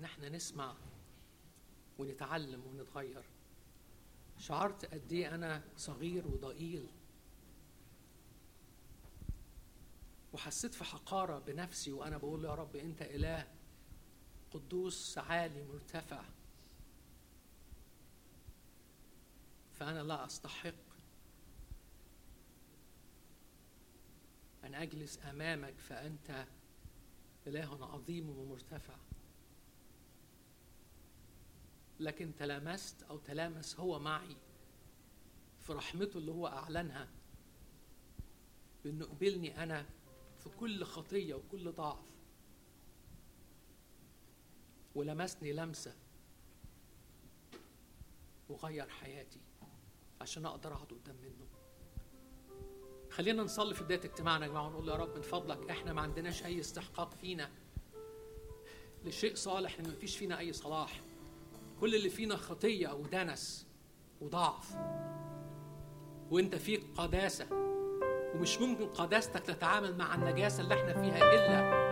إن إحنا نسمع ونتعلم ونتغير. شعرت قد إيه أنا صغير وضئيل. وحسيت في حقارة بنفسي وأنا بقول يا رب أنت إله قدوس عالي مرتفع. فأنا لا أستحق أن أجلس أمامك فأنت اله عظيم ومرتفع. لكن تلامست أو تلامس هو معي. في رحمته اللي هو أعلنها بأنه قبلني أنا في كل خطية وكل ضعف. ولمسني لمسة وغير حياتي عشان أقدر أقعد قدام منه. خلينا نصلي في بداية اجتماعنا يا جماعة ونقول يا رب من فضلك إحنا ما عندناش أي استحقاق فينا لشيء صالح ما فيش فينا أي صلاح. كل اللي فينا خطية أو دنس وضعف. وأنت فيك قداسة ومش ممكن قداستك تتعامل مع النجاسة اللي إحنا فيها إلا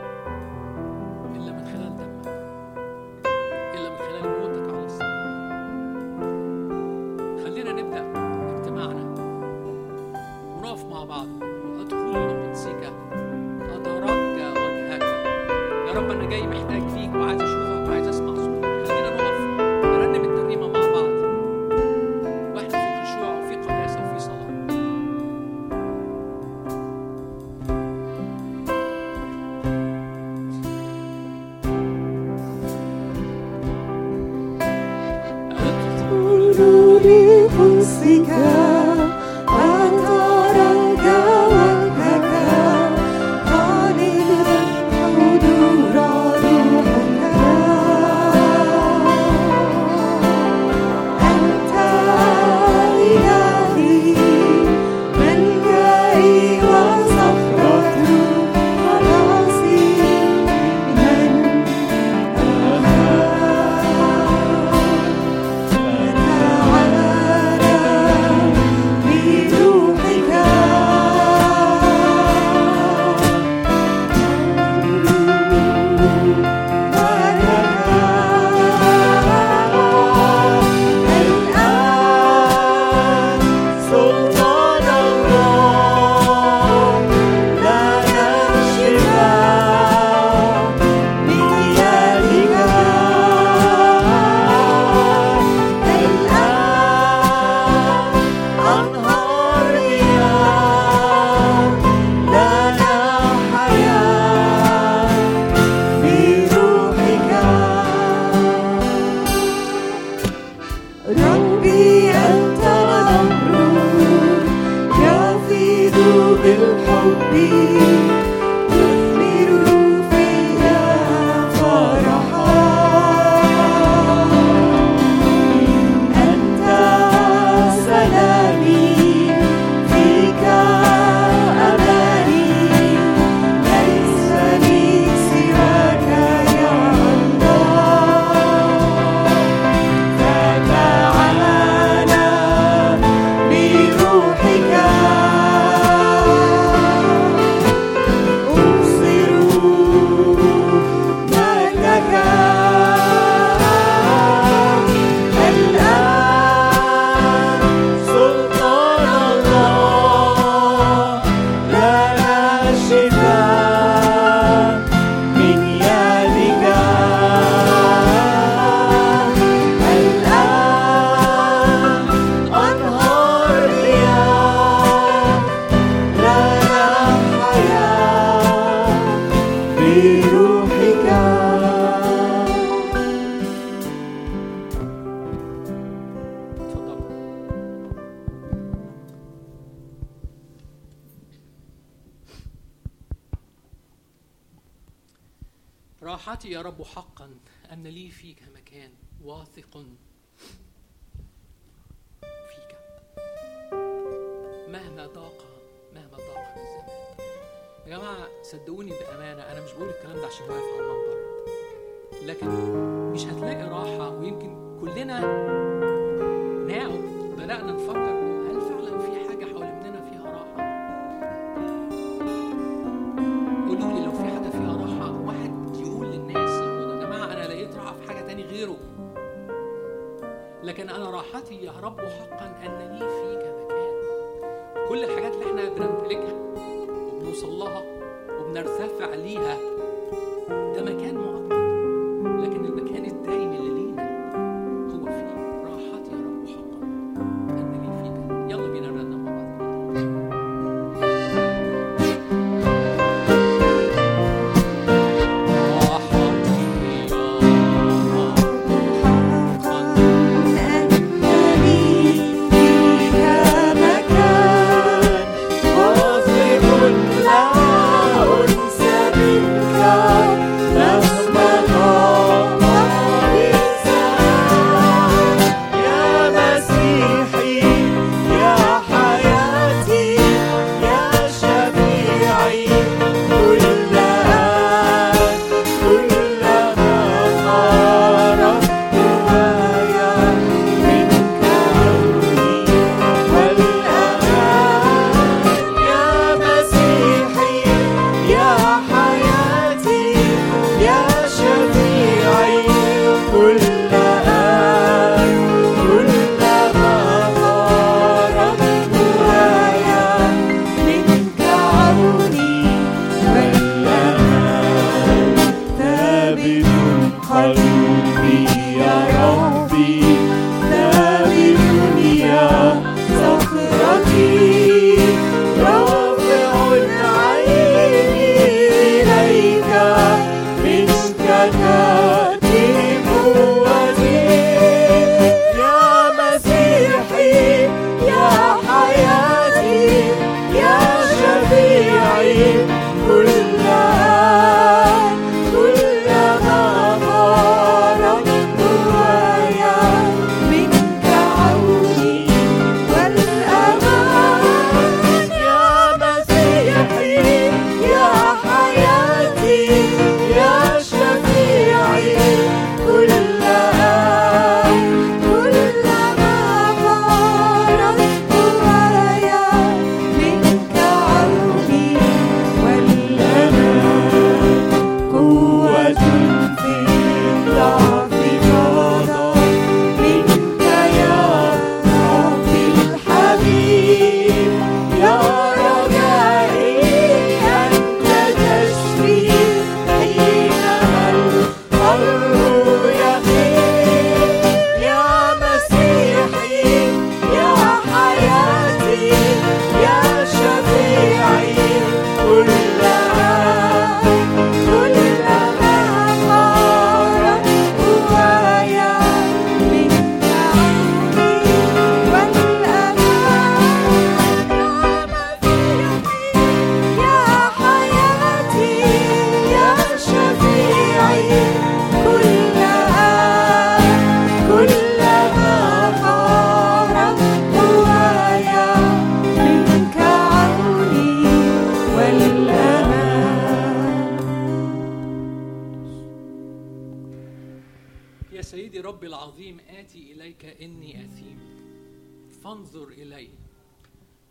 فانظر إلي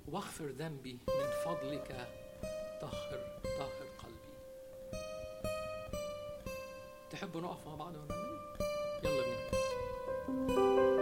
واغفر ذنبي من فضلك طهر طهر قلبي. تحبوا نقف مع بعض ونعمل يلا بينا.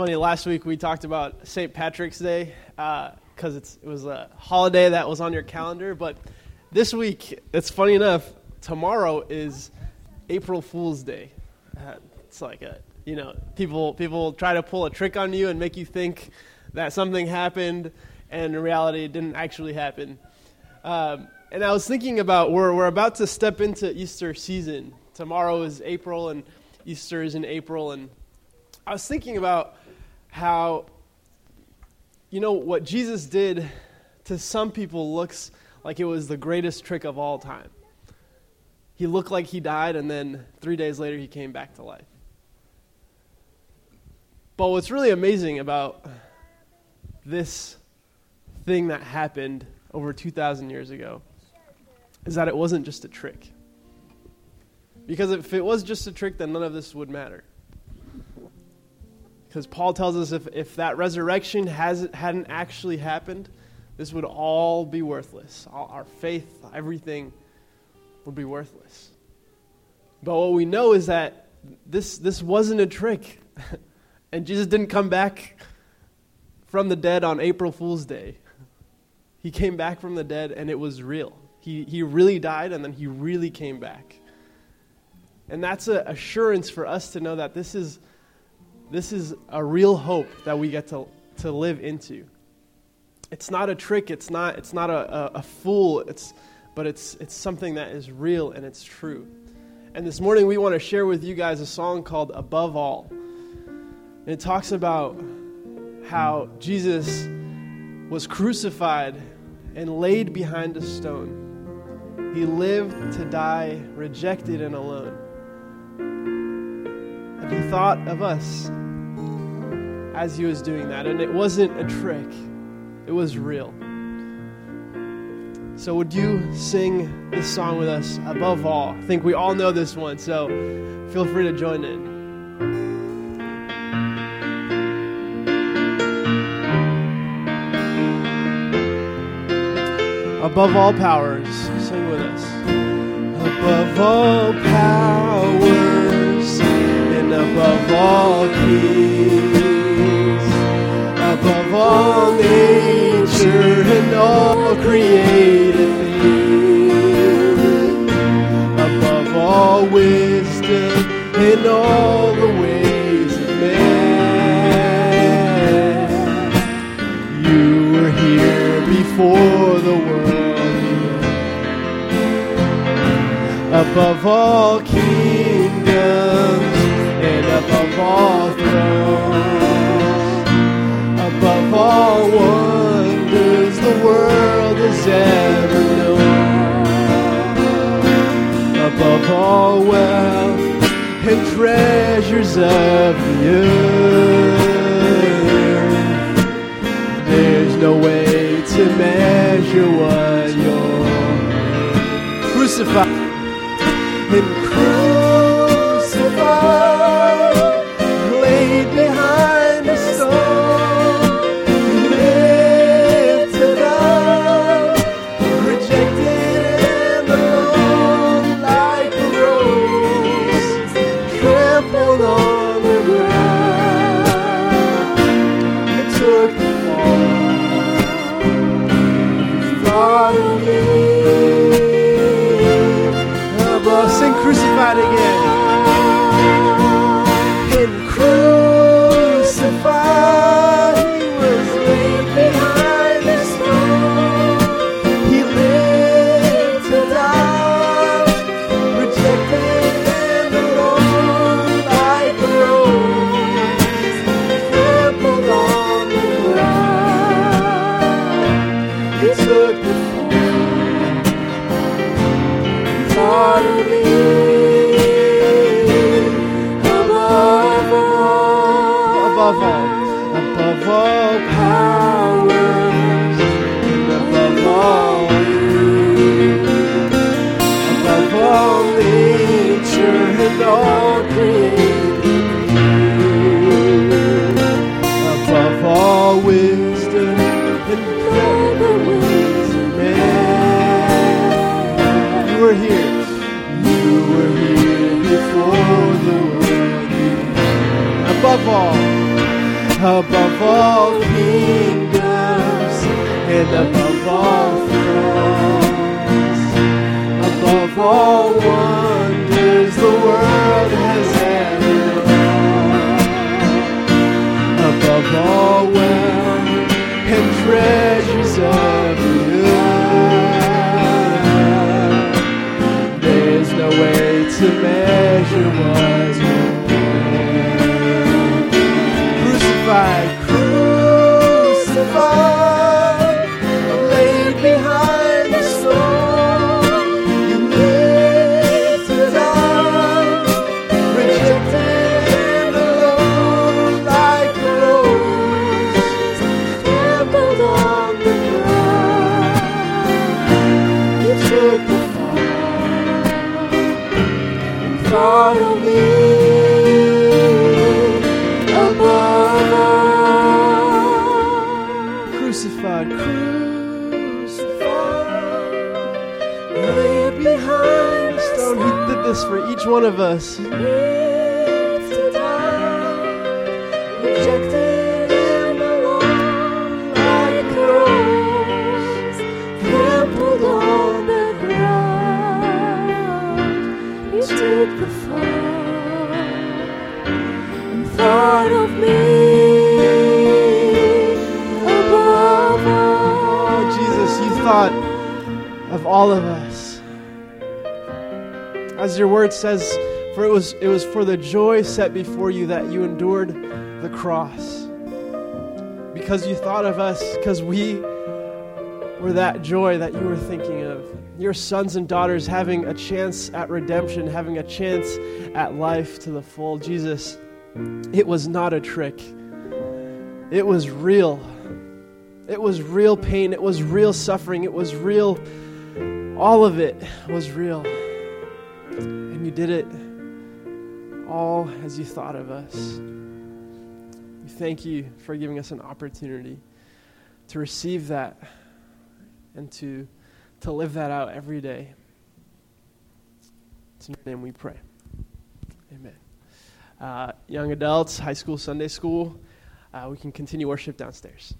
Funny. Last week we talked about St. Patrick's Day because it's it was a holiday that was on your calendar. But this week, it's funny enough. Tomorrow is April Fool's Day. Uh, it's like a you know people people try to pull a trick on you and make you think that something happened, and in reality, it didn't actually happen. Um, and I was thinking about we're we're about to step into Easter season. Tomorrow is April, and Easter is in April, and I was thinking about how, you know, what Jesus did to some people looks like it was the greatest trick of all time. He looked like he died, and then three days later, he came back to life. But what's really amazing about this thing that happened over 2,000 years ago is that it wasn't just a trick. Because if it was just a trick, then none of this would matter. Because Paul tells us if, if that resurrection has, hadn't actually happened, this would all be worthless. All, our faith, everything would be worthless. But what we know is that this, this wasn't a trick. and Jesus didn't come back from the dead on April Fool's Day. He came back from the dead and it was real. He, he really died and then he really came back. And that's an assurance for us to know that this is this is a real hope that we get to, to live into. It's not a trick, it's not, it's not a, a, a fool, it's, but it's, it's something that is real and it's true. And this morning we want to share with you guys a song called Above All. And it talks about how Jesus was crucified and laid behind a stone. He lived to die rejected and alone. And he thought of us as he was doing that. And it wasn't a trick, it was real. So, would you sing this song with us above all? I think we all know this one, so feel free to join in. Above all powers, sing with us. Above all powers and above all keys, above all nature and all created things, above all wisdom and all the ways of man. You were here before the world began. Above all kingdoms and above all thrones, all wonders the world has ever known, above all wealth and treasures of the earth. There's no way to measure what you're crucified all of us. As your word says, for it was it was for the joy set before you that you endured the cross. Because you thought of us, because we were that joy that you were thinking of. Your sons and daughters having a chance at redemption, having a chance at life to the full. Jesus, it was not a trick. It was real. It was real pain. It was real suffering. It was real. All of it was real. And you did it all as you thought of us. We thank you for giving us an opportunity to receive that and to, to live that out every day. It's in your name we pray. Amen. Uh, young adults, high school, Sunday school, uh, we can continue worship downstairs.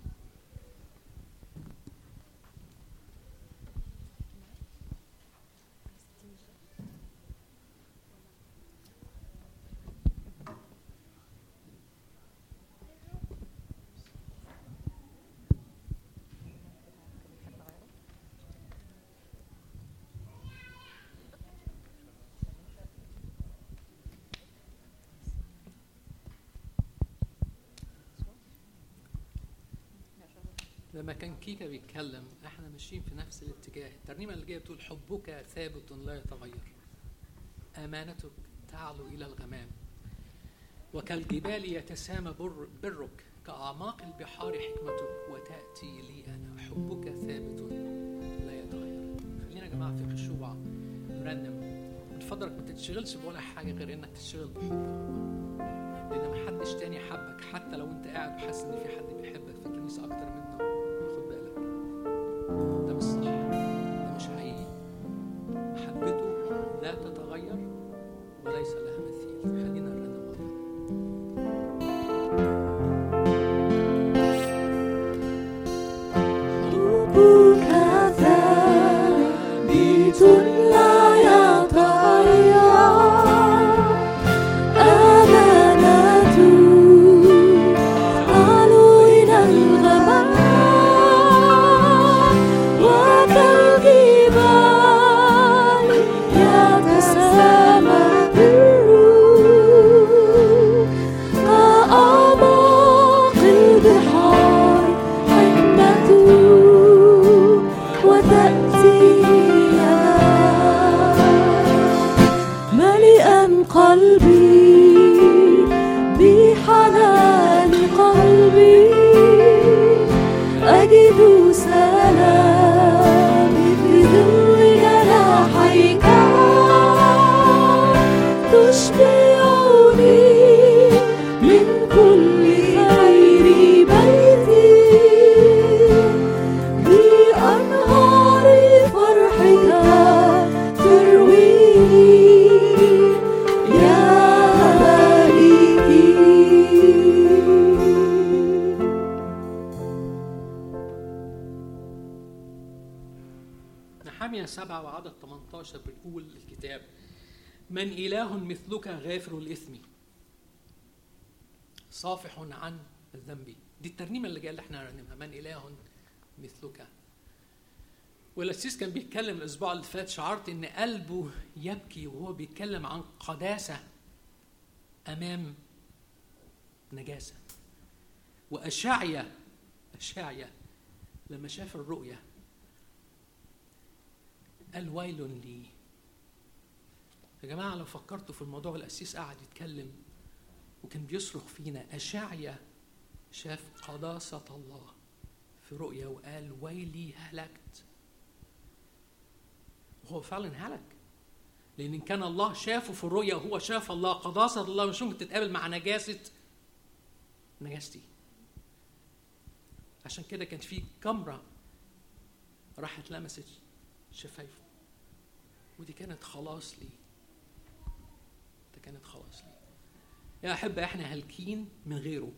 لما كان كيكا بيتكلم إحنا ماشيين في نفس الاتجاه. الترنيمة اللي جاية بتقول حبك ثابت لا يتغير. أمانتك تعلو إلى الغمام. وكالجبال يتسامى بر برك. كأعماق البحار حكمتك وتأتي لي أنا. حبك ثابت لا يتغير. خلينا يا جماعة في خشوع نرنم من فضلك ما تتشغلش بولا حاجة غير إنك تشتغل بحبه لأن محدش تاني حبك. حتى لو أنت قاعد وحاسس إن في حد بيحبك في الكنيسه أكتر منه. ده مش صح ده مش حقيقي محبته لا تتغير وليس لها مثيل خلينا نرنم. حبك ثابت مثلك. والأسيس كان بيتكلم الأسبوع اللي فات شعرت إن قلبه يبكي وهو بيتكلم عن قداسة أمام نجاسة. وأشعيا أشعيا لما شاف الرؤية قال ويل لي يا جماعة لو فكرتوا في الموضوع الأسيس قعد يتكلم وكان بيصرخ فينا أشعيا شاف قداسة الله. في رؤيا وقال ويلي هلكت. وهو فعلا هلك. لأن إن كان الله شافه في الرؤيا وهو شاف الله قداسة الله مش ممكن تتقابل مع نجاسة نجاستي. عشان كده كان في جمرة راحت لمست شفايفه. ودي كانت خلاص لي. ده كانت خلاص لي. يا أحبة إحنا هالكين من غيره.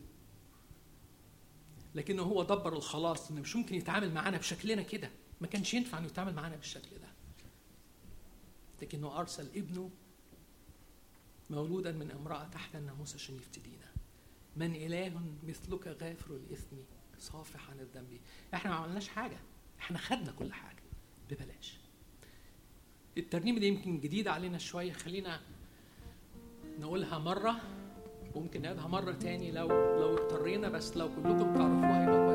لكنه هو دبر الخلاص إنه مش ممكن يتعامل معانا بشكلنا كده. ما كانش ينفع إنه يتعامل معانا بالشكل ده. لكنه أرسل ابنه مولودا من امرأة تحت الناموس عشان يفتدينا. من إله مثلك غافر الإثم صافح عن الذنب. إحنا ما عملناش حاجة. إحنا خدنا كل حاجة. ببلاش. الترنيمة دي يمكن جديدة علينا شوية. خلينا نقولها مرة. وممكن نقولها مرة تاني لو لو اضطرينا بس لو كلكم تعرفوها يبقى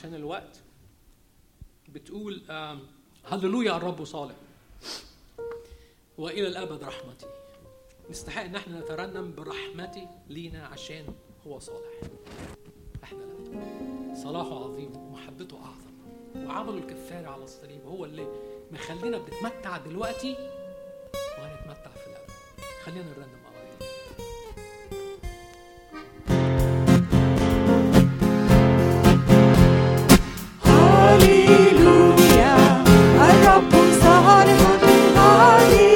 عشان الوقت بتقول هللويا الرب صالح. وإلى الأبد رحمتي. نستحق إن إحنا نترنم برحمتي لينا عشان هو صالح. إحنا لا. صلاحه عظيم ومحبته أعظم وعمله الكفارة على الصليب. هو اللي مخلينا بنتمتع دلوقتي وهنتمتع في الأبد. خلينا نرنم. الرب صالح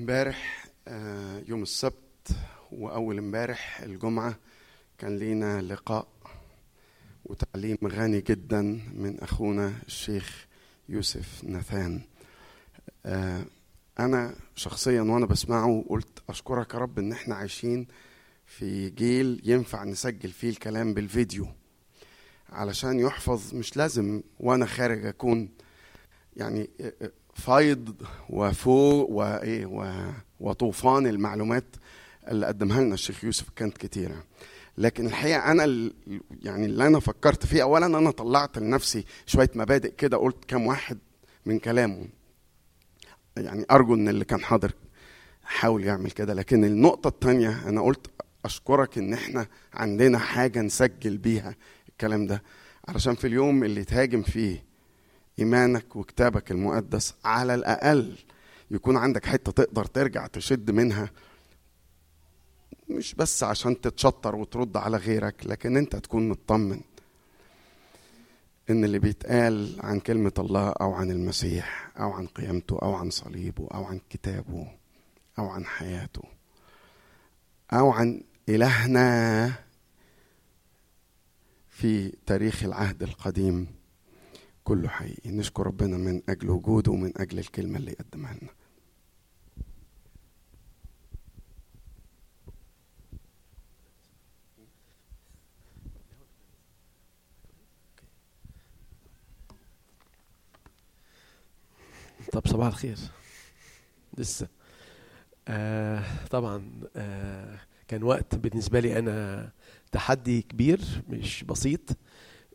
امبارح آه، يوم السبت وأول امبارح الجمعة كان لينا لقاء وتعليم غني جدا من أخونا الشيخ يوسف نثان آه، أنا شخصيا وأنا بسمعه قلت أشكرك يا رب إن إحنا عايشين في جيل ينفع نسجل فيه الكلام بالفيديو علشان يحفظ مش لازم وأنا خارج أكون يعني فايض وفوق وايه و- وطوفان المعلومات اللي قدمها لنا الشيخ يوسف كانت كتيرة. لكن الحقيقة أنا ال- يعني اللي أنا فكرت فيه اولا أنا طلعت لنفسي شوية مبادئ كده قلت كام واحد من كلامه يعني أرجو إن اللي كان حاضر حاول يعمل كده. لكن النقطة الثانية أنا قلت أشكرك إن إحنا عندنا حاجة نسجل بيها الكلام ده علشان في اليوم اللي تهاجم فيه إيمانك وكتابك المقدس على الأقل يكون عندك حتة تقدر ترجع تشد منها مش بس عشان تتشطر وترد على غيرك لكن أنت تكون مطمن إن اللي بيتقال عن كلمة الله أو عن المسيح أو عن قيامته أو عن صليبه أو عن كتابه أو عن حياته أو عن إلهنا في تاريخ العهد القديم كله حقيقي. نشكر ربنا من أجل وجوده ومن أجل الكلمة اللي قدمها لنا. طب صباح الخير. لسه. آه طبعا آه كان وقت بالنسبة لي أنا تحدي كبير مش بسيط.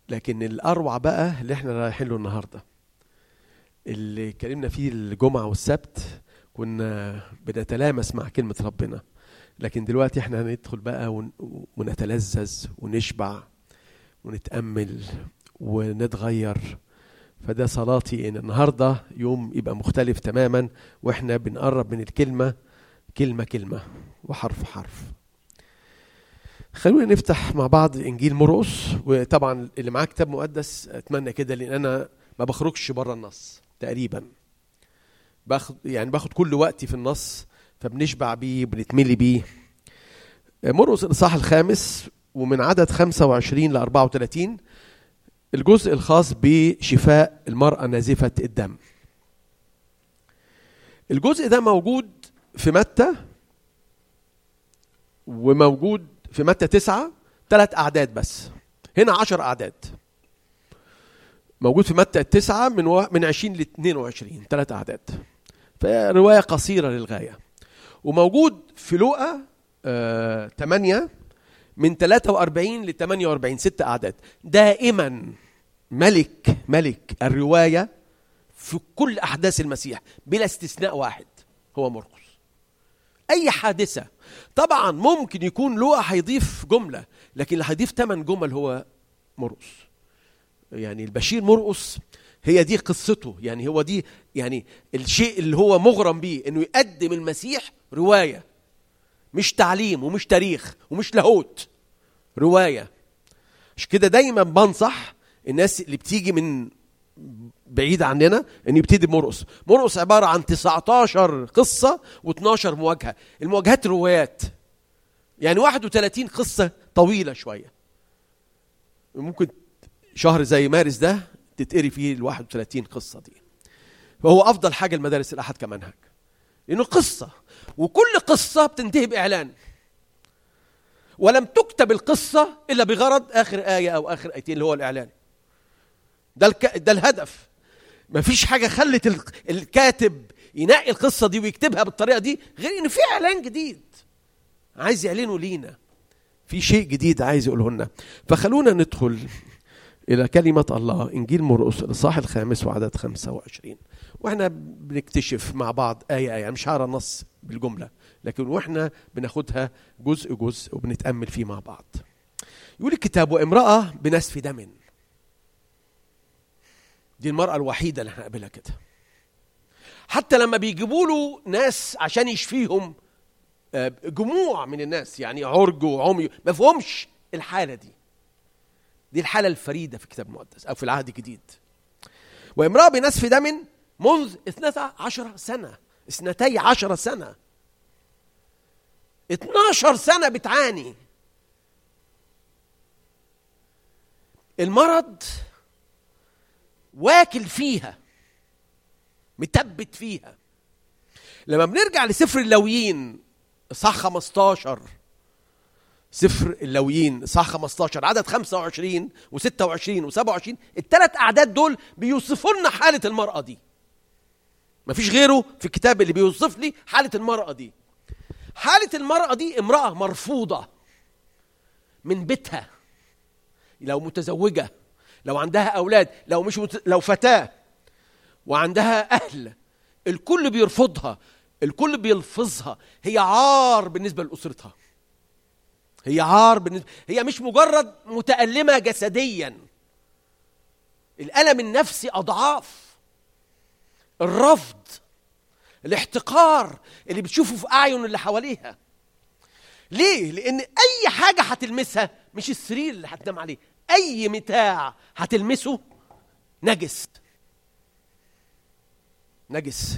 لكن الأروع بقى اللي إحنا رايحين له النهاردة. اللي اتكلمنا فيه الجمعة والسبت كنا بنتلامس مع كلمة ربنا. لكن دلوقتي إحنا هندخل بقى ون- ونتلذذ ونشبع ونتأمل ونتغير. فده صلاتي إن النهارده يوم يبقى مختلف تماما وإحنا بنقرب من الكلمة كلمة كلمة وحرف حرف. خلونا نفتح مع بعض إنجيل مرقس وطبعا اللي معاه كتاب مقدس أتمنى كده لأن أنا ما بخرجش بره النص تقريبا. باخد يعني باخد كل وقتي في النص فبنشبع بيه بنتملي بيه. مرقس الإصحاح الخامس ومن عدد 25 ل 34 الجزء الخاص بشفاء المرأة نازفة الدم. الجزء ده موجود في متى؟ وموجود في متى تسعة؟ ثلاث أعداد بس. هنا عشر أعداد. موجود في متى التسعة من. من 20 ل 22 ثلاث أعداد. فرواية قصيرة للغاية. وموجود في لوقا آه 8 من 43 ل 48 ست أعداد. دائما ملك ملك الرواية في كل أحداث المسيح بلا استثناء واحد. هو مرقس أي حادثة. طبعا ممكن يكون لوقا هيضيف جملة لكن اللي هيضيف ثمان جمل هو مرقس يعني البشير مرقس هي دي قصته. يعني هو دي يعني الشيء اللي هو مغرم بيه إنه يقدم المسيح رواية. مش تعليم ومش تاريخ ومش لاهوت. رواية. مش كده دايما بنصح الناس اللي بتيجي من بعيد عننا إن يبتدي بمرقص. مرقص عبارة عن 19 قصة و12 مواجهة. المواجهات روايات. يعني 31 قصة طويلة شوية. ممكن شهر زي مارس ده تتقري فيه ال 31 قصة دي. فهو أفضل حاجة المدارس الاحد كمنهج. لأنه قصة. وكل قصة بتنتهي بإعلان. ولم تكتب القصة إلا بغرض آخر آية أو آخر آيتين اللي هو الإعلان. ده الك... ده الهدف. مفيش حاجة خلت ال- الكاتب ينقي القصة دي ويكتبها بالطريقة دي غير إن في إعلان جديد. عايز يعلنه لينا. في شيء جديد عايز يقوله لنا. فخلونا ندخل إلى كلمة الله. إنجيل مرقس الإصحاح الخامس وعدد 25 وإحنا بنكتشف مع بعض آية آية مش هقرا النص بالجملة لكن وإحنا بناخدها جزء جزء وبنتأمل فيه مع بعض. يقول الكتاب وامرأة بنسف دم. دي المرأة الوحيدة اللي هنقابلها كده. حتى لما بيجيبوا له ناس عشان يشفيهم آه، جموع من الناس يعني عرج وعمي ما فيهمش الحالة دي. دي الحالة الفريدة في الكتاب المقدس أو في العهد الجديد. وامرأة بنسف دم منذ اثنتا عشر سنة اثنتي عشر سنة. 12 سنة بتعاني. المرض واكل فيها متبت فيها. لما بنرجع لسفر اللويين صح 15 سفر اللويين صح 15 عدد 25 و26 و27 الثلاث أعداد دول بيوصفوا لنا حالة المرأة دي. مفيش غيره في الكتاب اللي بيوصف لي حالة المرأة دي. حالة المرأة دي امرأة مرفوضة من بيتها لو متزوجة لو عندها أولاد لو مش مت... لو فتاة وعندها أهل الكل بيرفضها الكل بيلفظها هي عار بالنسبة لأسرتها. هي عار بالنسبة هي مش مجرد متألمة جسديا. الألم النفسي أضعاف. الرفض الاحتقار اللي بتشوفه في أعين اللي حواليها. ليه؟ لأن أي حاجة هتلمسها مش السرير اللي هتنام عليه. أي متاع هتلمسه؟ نجس. نجس.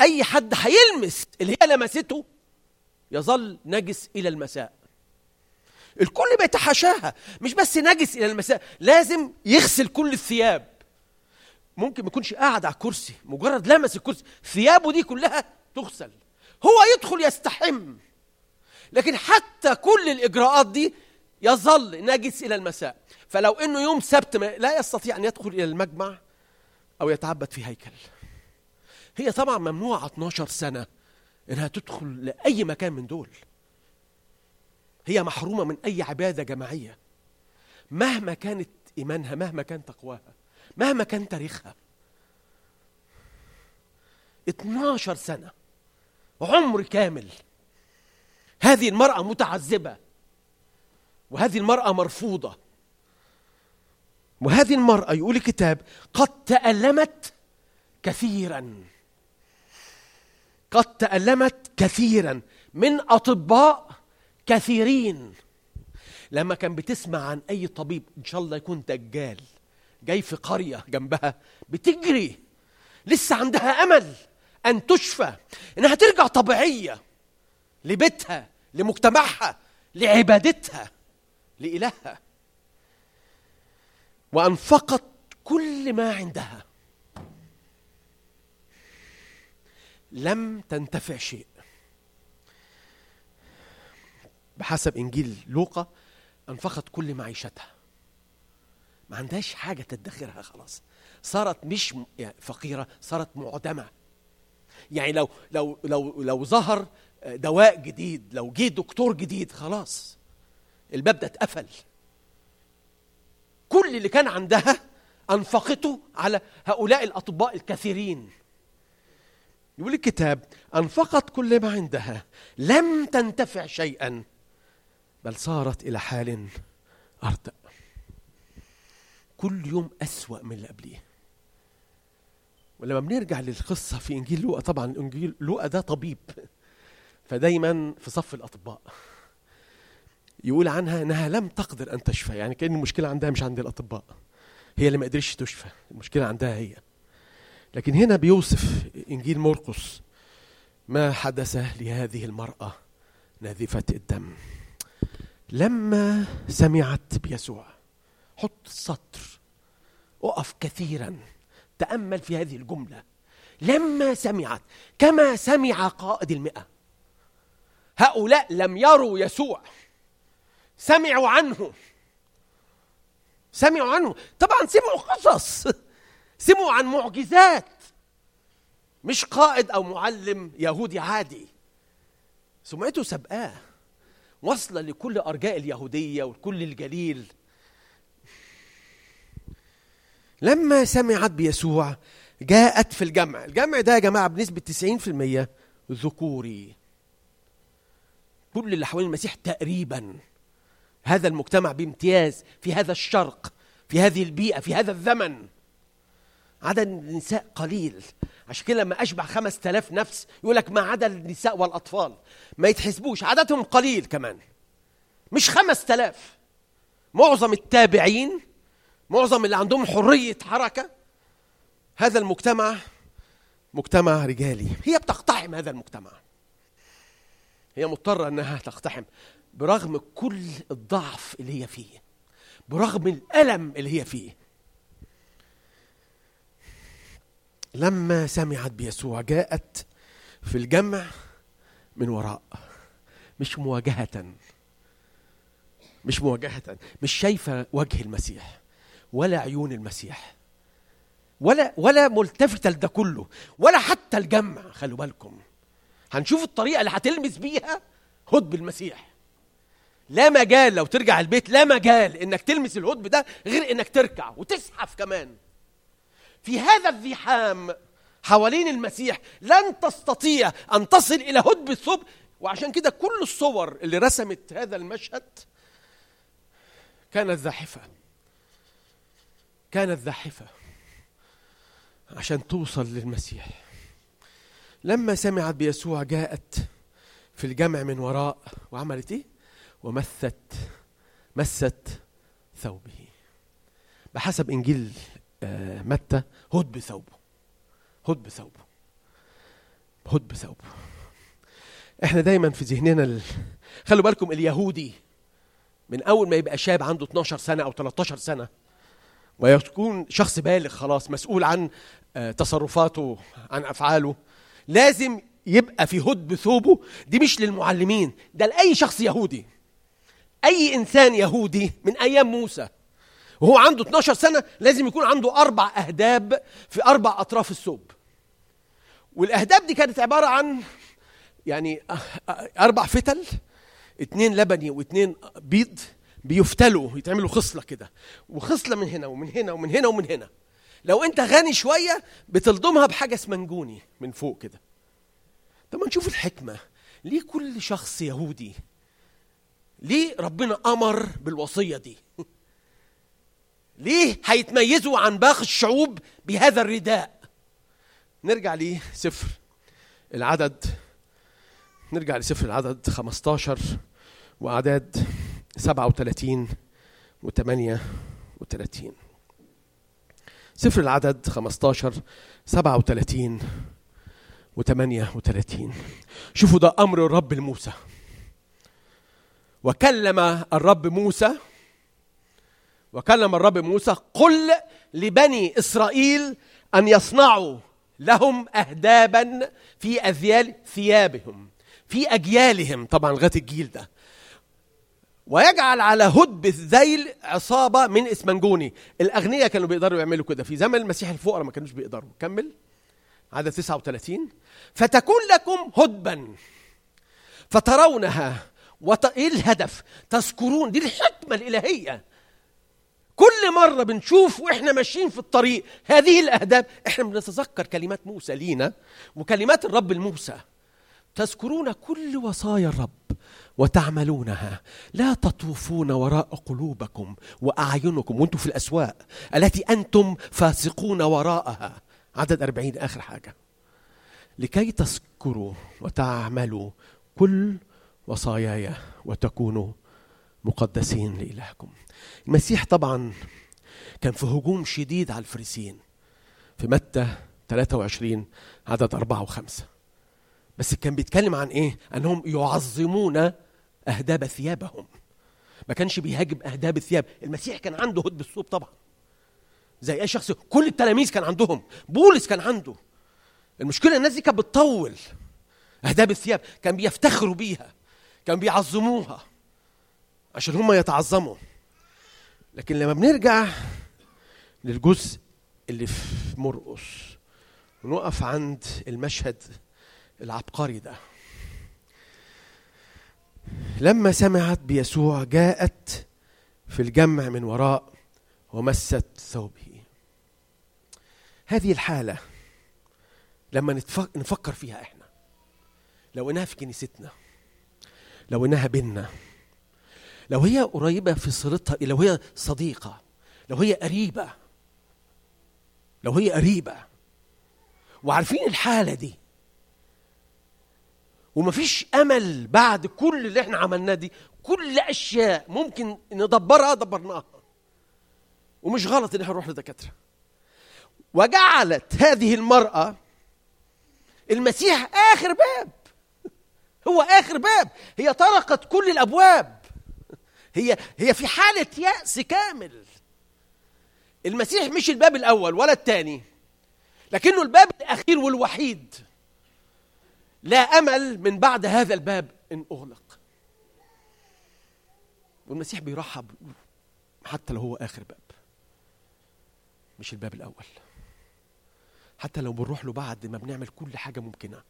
أي حد هيلمس اللي هي لمسته يظل نجس إلى المساء. الكل بيتحاشاها مش بس نجس إلى المساء لازم يغسل كل الثياب. ممكن ما يكونش قاعد على الكرسي مجرد لمس الكرسي ثيابه دي كلها تغسل. هو يدخل يستحم. لكن حتى كل الإجراءات دي يظل نجس إلى المساء. فلو إنه يوم سبت لا يستطيع أن يدخل إلى المجمع أو يتعبد في هيكل. هي طبعا ممنوعة 12 سنة إنها تدخل لأي مكان من دول. هي محرومة من أي عبادة جماعية. مهما كانت إيمانها مهما كان تقواها مهما كان تاريخها. 12 سنة عمر كامل. هذه المرأة متعذبة. وهذه المرأة مرفوضة. وهذه المرأة يقول الكتاب قد تألمت كثيرا. قد تألمت كثيرا. من أطباء كثيرين. لما كان بتسمع عن أي طبيب إن شاء الله يكون دجال جاي في قرية جنبها بتجري. لسه عندها أمل أن تشفى إنها ترجع طبيعية لبيتها لمجتمعها لعبادتها. لإلهها. وأنفقت كل ما عندها. لم تنتفع شيء. بحسب إنجيل لوقا أنفقت كل معيشتها ما عندهاش حاجة تدخرها خلاص. صارت مش يعني فقيرة صارت معدمة. يعني لو لو لو لو ظهر دواء جديد لو جه دكتور جديد خلاص. الباب ده اتقفل. كل اللي كان عندها أنفقته على هؤلاء الأطباء الكثيرين. يقول الكتاب أنفقت كل ما عندها لم تنتفع شيئا بل صارت إلى حال ارتأ كل يوم أسوأ من اللي قبليه. ولما بنرجع للقصة في إنجيل لوقا طبعا إنجيل لوقا ده طبيب. فدايما في صف الأطباء. يقول عنها إنها لم تقدر أن تشفى يعني كأن المشكلة عندها مش عند الأطباء. هي اللي ما قدرتش تشفى المشكلة عندها هي. لكن هنا بيوصف إنجيل مرقس ما حدث لهذه المرأة نازفه الدم. لما سمعت بيسوع حط السطر اقف كثيرا تأمل في هذه الجملة. لما سمعت كما سمع قائد المئة. هؤلاء لم يروا يسوع. سمعوا عنه. سمعوا عنه. طبعا سمعوا قصص. سمعوا عن معجزات. مش قائد أو معلم يهودي عادي. سمعته سبقاه. واصله لكل أرجاء اليهودية وكل الجليل. لما سمعت بيسوع جاءت في الجمع. الجمع ده يا جماعة بنسبة 90% ذكوري. كل اللي حوالين المسيح تقريبا. هذا المجتمع بامتياز في هذا الشرق في هذه البيئة في هذا الزمن. عدد النساء قليل. عشان كده لما خمس تلاف نفس يقول لك ما عدا النساء والأطفال. ما يتحسبوش عددهم قليل كمان. مش خمس تلاف معظم التابعين معظم اللي عندهم حرية حركة هذا المجتمع مجتمع رجالي. هي بتقتحم هذا المجتمع. هي مضطرة أنها تقتحم. برغم كل الضعف اللي هي فيه برغم الألم اللي هي فيه. لما سمعت بيسوع جاءت في الجمع من وراء مش مواجهة مش مواجهة مش شايفة وجه المسيح ولا عيون المسيح ولا ولا ملتفتة لده كله ولا حتى الجمع. خلوا بالكم هنشوف الطريقة اللي هتلمس بيها هدب المسيح. لا مجال لو ترجع البيت لا مجال إنك تلمس الهدب ده غير إنك تركع وتزحف كمان. في هذا الزحام حوالين المسيح لن تستطيع أن تصل إلى هدب الثوب وعشان كده كل الصور اللي رسمت هذا المشهد كانت زاحفة. كانت زاحفة عشان توصل للمسيح. لما سمعت بيسوع جاءت في الجمع من وراء وعملت إيه؟ ومست مست ثوبه. بحسب إنجيل آه، متى هد بثوبه هد بثوبه هد بثوبه. إحنا دايما في ذهننا ال... خلوا بالكم اليهودي من أول ما يبقى شاب عنده 12 سنة أو 13 سنة ويكون شخص بالغ خلاص مسؤول عن آه، تصرفاته عن أفعاله لازم يبقى في هد بثوبه. دي مش للمعلمين ده لأي شخص يهودي. أي إنسان يهودي من أيام موسى وهو عنده 12 سنة لازم يكون عنده أربع أهداب في أربع أطراف الثوب. والأهداب دي كانت عبارة عن يعني أربع فتل اتنين لبني واتنين بيض بيفتلوا يتعملوا خصلة كده. وخصلة من هنا ومن هنا ومن هنا ومن هنا. لو أنت غني شوية بتلضمها بحاجة اسمنجوني من فوق كده. طب ما نشوف الحكمة. ليه كل شخص يهودي ليه ربنا أمر بالوصية دي؟ ليه هيتميزوا عن باقي الشعوب بهذا الرداء؟ نرجع لسفر العدد. نرجع لسفر العدد 15 وأعداد 37 و 38 سفر العدد 15 37 و 38 شوفوا ده أمر الرب لموسى وكلم الرب موسى وكلم الرب موسى قل لبني إسرائيل أن يصنعوا لهم اهدابا في أذيال ثيابهم في أجيالهم. طبعا لغاية الجيل ده. ويجعل على هدب الذيل عصابة من إسمنجوني. الأغنياء كانوا بيقدروا يعملوا كده. في زمن المسيح الفقراء ما كانوش بيقدروا. كمل. عدد 39 فتكون لكم هدبا فترونها وت... إيه الهدف. تذكرون دي الحكمة الإلهية. كل مرة بنشوف وإحنا ماشيين في الطريق هذه الأهداف إحنا بنتذكر كلمات موسى لينا وكلمات الرب لموسى تذكرون كل وصايا الرب وتعملونها. لا تطوفون وراء قلوبكم وأعينكم وأنتم في الأسواق التي أنتم فاسقون وراءها. عدد أربعين آخر حاجة. لكي تذكروا وتعملوا كل وصاياي وتكونوا مقدسين لإلهكم. المسيح طبعا كان في هجوم شديد على الفريسيين. في متى 23 عدد أربعة وخمسة. بس كان بيتكلم عن إيه؟ أنهم يعظمون أهداب ثيابهم. ما كانش بيهاجم أهداب الثياب. المسيح كان عنده هد بالثوب طبعا. زي أي شخص كل التلاميذ كان عندهم. بولس كان عنده. المشكلة الناس دي كانت بتطول أهداب الثياب. كان بيفتخروا بيها. كان بيعظموها عشان هم يتعظموا. لكن لما بنرجع للجزء اللي في مرقس ونقف عند المشهد العبقري ده. لما سمعت بيسوع جاءت في الجمع من وراء ومست ثوبه. هذه الحالة لما نفكر فيها إحنا لو إنها في كنيستنا لو إنها بينا لو هي قريبة في صلتها لو هي صديقة لو هي قريبة لو هي قريبة وعارفين الحالة دي ومفيش أمل بعد كل اللي إحنا عملناه دي كل أشياء ممكن ندبرها دبرناها ومش غلط إن إحنا نروح لدكاترة. وجعلت هذه المرأة المسيح آخر باب. هو آخر باب. هي طرقت كل الأبواب. هي هي في حالة يأس كامل. المسيح مش الباب الأول ولا الثاني لكنه الباب الأخير والوحيد. لا أمل من بعد هذا الباب إن أغلق. والمسيح بيرحب حتى لو هو آخر باب مش الباب الأول. حتى لو بنروح له بعد ما بنعمل كل حاجة ممكنة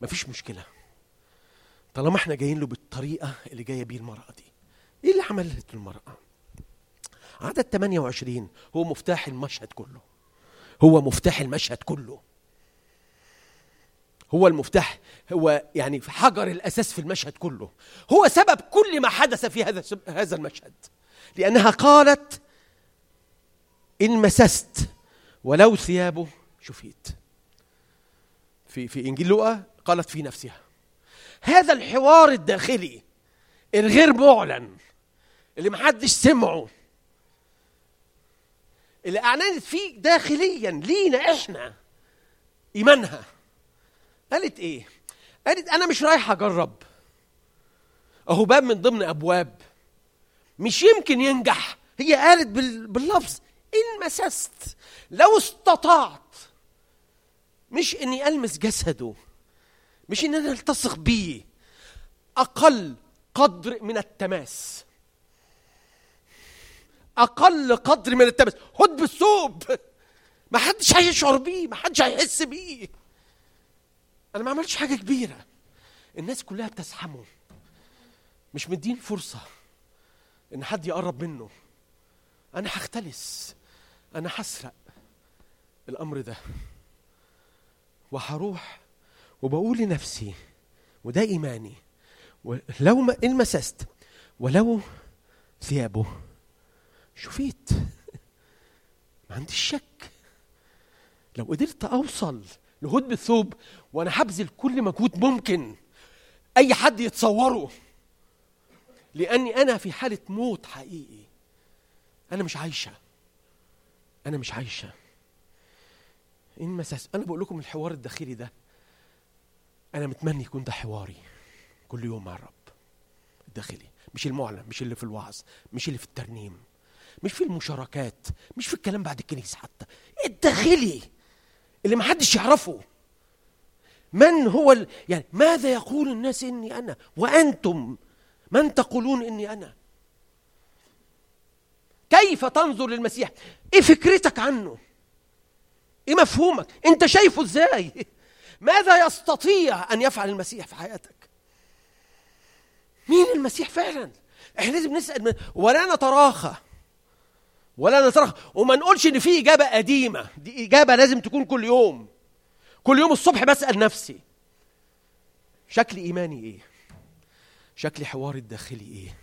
مفيش مشكلة. طالما إحنا جايين له بالطريقة اللي جاية بيه المرأة دي. إيه اللي عملته المرأة؟ عدد 28 هو مفتاح المشهد كله. هو مفتاح المشهد كله. هو المفتاح هو يعني في حجر الأساس في المشهد كله. هو سبب كل ما حدث في هذا هذا المشهد. لأنها قالت إن مسست ولو ثيابه شفيت. في في إنجيل لوقا قالت في نفسها. هذا الحوار الداخلي الغير معلن اللي محدش سمعه. اللي اعلنت فيه داخليا لينا إحنا إيمانها. قالت إيه؟ قالت أنا مش رايحه أجرب. أهو باب من ضمن أبواب. مش يمكن ينجح. هي قالت بال- باللفظ إن مسست. لو استطعت مش إني ألمس جسده. مش إن أنا ألتصق بيه. أقل قدر من التماس. أقل قدر من التماس. هد بالثوب. ما حدش هيشعر بيه ما حدش هيحس بيه. أنا ما عملتش حاجة كبيرة. الناس كلها بتزحمه مش مدين فرصة إن حد يقرب منه. أنا هختلس. أنا هسرق الأمر ده. وهروح وبقول لنفسي وده إيماني ولو ما إن مسست ولو ثيابه. شفيت. ما عنديش شك. لو قدرت أوصل لهدب الثوب وأنا هبذل كل مجهود ممكن أي حد يتصوره لأني أنا في حالة موت حقيقي. أنا مش عايشة. أنا مش عايشة. إن مساس أنا بقول لكم الحوار الداخلي ده أنا متمني يكون ده حواري كل يوم مع الرب. الداخلي. مش المعلن مش اللي في الوعظ مش اللي في الترنيم مش في المشاركات مش في الكلام بعد الكنيسة حتى. الداخلي اللي ما حدش يعرفه. من هو ال... يعني ماذا يقول الناس إني أنا؟ وأنتم من تقولون إني أنا؟ كيف تنظر للمسيح؟ إيه فكرتك عنه؟ إيه مفهومك؟ أنت شايفه إزاي؟ ماذا يستطيع أن يفعل المسيح في حياتك؟ مين المسيح فعلا؟ إحنا لازم نسأل من... ولا نتراخى. ولا نتراخى. وما نقولش إن في إجابة قديمة. دي إجابة لازم تكون كل يوم. كل يوم الصبح بسأل نفسي. شكل إيماني إيه؟ شكل حواري الداخلي إيه؟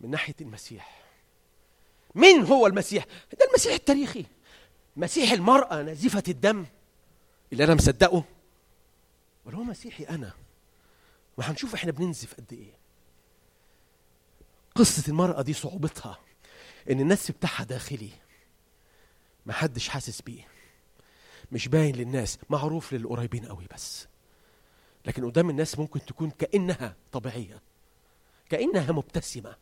من ناحية المسيح. مين هو المسيح؟ ده المسيح التاريخي. مسيح المرأة نزيفة الدم. اللي أنا مصدقه. ولا هو مسيحي أنا. ما هنشوف إحنا بننزف قد إيه. قصة المرأة دي صعوبتها. إن النس بتاعها داخلي. ما حدش حاسس بيه. مش باين للناس. معروف للقريبين قوي بس. لكن قدام الناس ممكن تكون كأنها طبيعية. كأنها مبتسمة.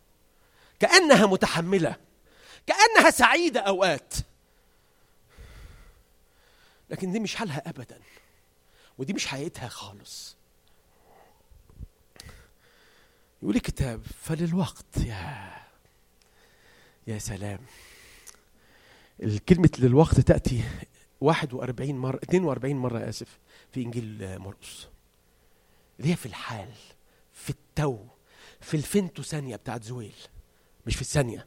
كأنها متحملة. كأنها سعيدة أوقات. لكن دي مش حالها أبدا. ودي مش حقيقتها خالص. يقول الكتاب فللوقت يا يا سلام. الكلمة للوقت تأتي 41 مرة 42 مرة آسف في إنجيل مرقس. اللي هي في الحال في التو في الفنتو ثانية بتاعت زويل مش في الثانية.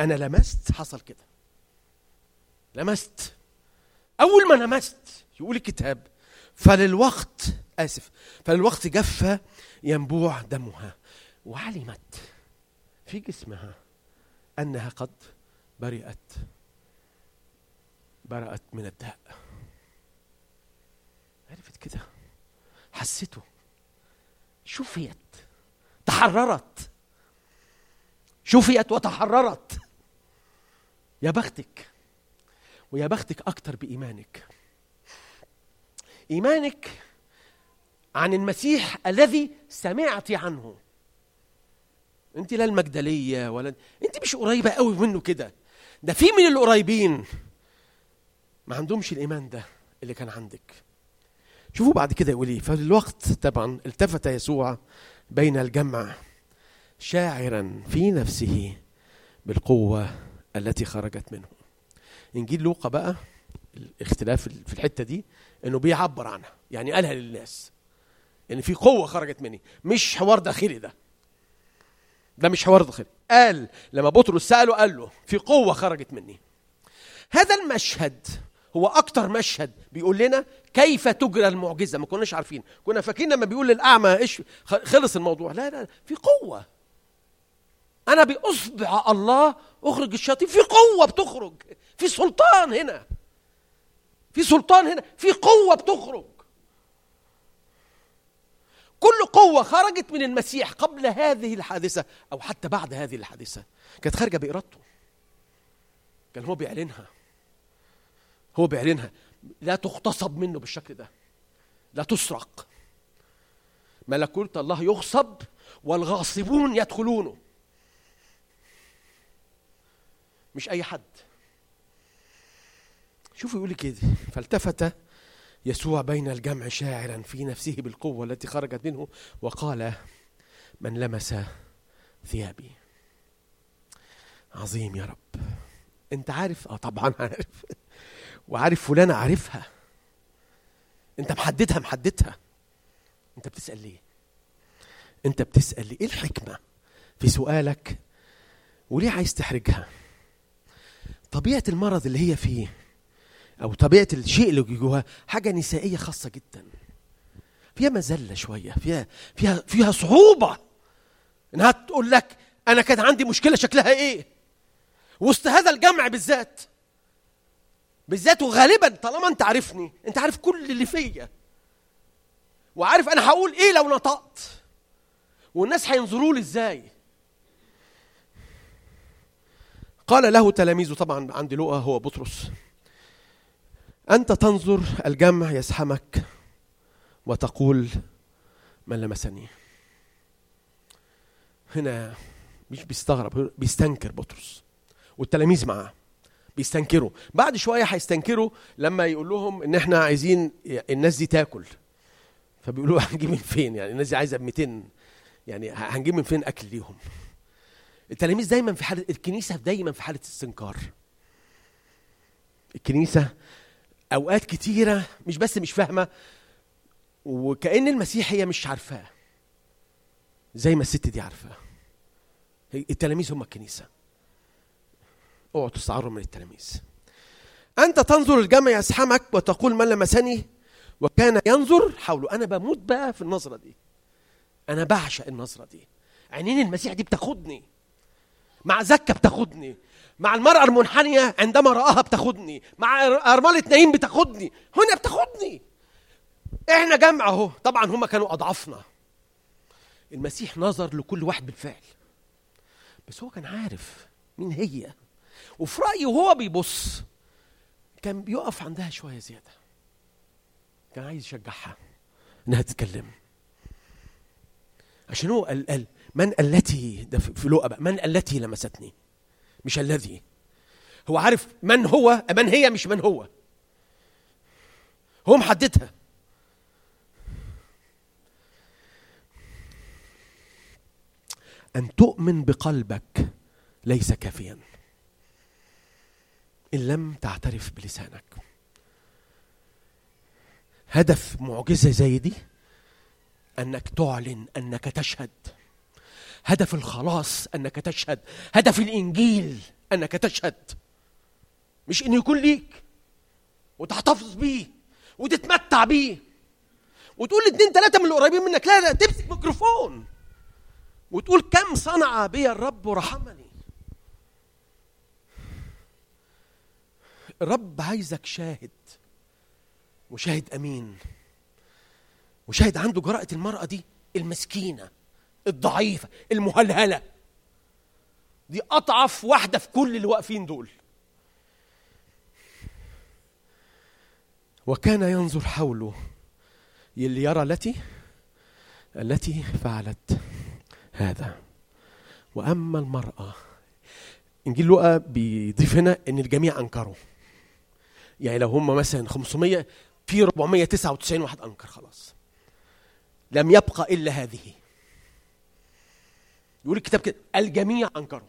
أنا لمست حصل كده. لمست. أول ما لمست يقول الكتاب فللوقت آسف فللوقت جف ينبوع دمها وعلمت في جسمها أنها قد برئت برأت من الداء عرفت كده؟ حسيته. شفيت. تحررت. شفيت وتحررت. يا بختك. ويا بختك أكتر بإيمانك. إيمانك عن المسيح الذي سمعت عنه. أنت لا المجدلية ولا أنت مش قريبة قوي منه كده. ده في من القريبين. ما عندهمش الإيمان ده اللي كان عندك. شوفوا بعد كده يقول إيه. فالوقت طبعا التفت يسوع بين الجمع شاعرا في نفسه بالقوة التي خرجت منه. إنجيل لوقا بقى الاختلاف في الحتة دي إنه بيعبر عنها يعني قالها للناس ان في قوة خرجت مني مش حوار داخلي ده. ده مش حوار داخلي. قال لما بطرس سأله قال له في قوة خرجت مني. هذا المشهد هو أكتر مشهد بيقول لنا كيف تجرى المعجزة. ما كناش عارفين كنا فاكرين لما بيقول للأعمى إيش خلص الموضوع. لا لا في قوة. أنا بأصبع الله أخرج الشياطين. في قوة بتخرج. في سلطان هنا. في سلطان هنا. في قوة بتخرج. كل قوة خرجت من المسيح قبل هذه الحادثة أو حتى بعد هذه الحادثة. كانت خارجة بإرادته. كان هو بيعلنها. هو بيعلنها. لا تغتصب منه بالشكل ده. لا تسرق. ملكوت الله يغصب والغاصبون يدخلونه. مش أي حد. شوفوا يقول كده فالتفت يسوع بين الجمع شاعرا في نفسه بالقوة التي خرجت منه وقال من لمس ثيابي. عظيم يا رب. أنت عارف؟ آه طبعا عارف. وعارف فلانة عارفها. أنت محددها محددها. أنت بتسأل ليه؟ أنت بتسأل ليه؟ إيه الحكمة في سؤالك؟ وليه عايز تحرجها؟ طبيعة المرض اللي هي فيه أو طبيعة الشيء اللي جواها حاجة نسائية خاصة جدا. فيها مذلة شوية فيها فيها فيها صعوبة إنها تقول لك أنا كان عندي مشكلة شكلها إيه؟ وسط هذا الجمع بالذات بالذات وغالبا طالما أنت عارفني أنت عارف كل اللي فيا. وعارف أنا هقول إيه لو نطقت؟ والناس هينظروا لي إزاي؟ قال له تلاميذه طبعا عند لوقا هو بطرس أنت تنظر الجمع يزحمك وتقول من لمسني. هنا مش بيستغرب بيستنكر بطرس والتلاميذ معاه بيستنكروا. بعد شوية هيستنكروا لما يقول لهم إن إحنا عايزين الناس دي تاكل. فبيقولوا هنجيب من فين؟ يعني الناس دي عايزة ب 200 يعني هنجيب من فين أكل ليهم؟ التلاميذ دايما في حاله الكنيسة دايما في حالة استنكار. الكنيسة أوقات كتيرة مش بس مش فاهمة وكأن المسيح هي مش عارفاه زي ما الست دي عارفاه. التلاميذ هم الكنيسة. اوعوا تستعروا من التلاميذ. أنت تنظر الجمع يزحمك وتقول من لمسني وكان ينظر حوله أنا بموت بقى في النظرة دي. أنا بعشق النظرة دي. عينين المسيح دي بتاخدني. مع زكة بتاخدني. مع المرأة المنحنية عندما رآها بتاخدني. مع أرملة نايم بتاخدني. هنا بتاخدني. إحنا جمع أهو. طبعا هم كانوا أضعافنا المسيح نظر لكل واحد بالفعل. بس هو كان عارف مين هي. وفي رأيه وهو بيبص. كان بيقف عندها شوية زيادة. كان عايز يشجعها إنها تتكلم. عشان هو قال, قال من التي ده في لقا بقى من التي لمستني؟ مش الذي. هو عارف من هو من هي مش من هو. هو محددها. أن تؤمن بقلبك ليس كافيا. إن لم تعترف بلسانك. هدف معجزة زي دي أنك تعلن أنك تشهد. هدف الخلاص أنك تشهد. هدف الإنجيل أنك تشهد. مش إنه يكون ليك وتحتفظ بيه وتتمتع بيه وتقول اتنين تلاتة من القريبين منك لا لا تمسك ميكروفون وتقول كم صنع بي الرب ورحمني الرب عايزك شاهد وشاهد أمين وشاهد عنده جرأة المرأة دي المسكينة. الضعيفة المهلهلة. دي أضعف واحدة في كل اللي واقفين دول. وكان ينظر حوله اللي يرى التي التي فعلت هذا. وأما المرأة انجيل لوقا بيضيف هنا إن الجميع أنكروا. يعني لو هم مثلا 500 في 499 واحد أنكر خلاص. لم يبقى إلا هذه. يقول الكتاب كده الجميع انكروا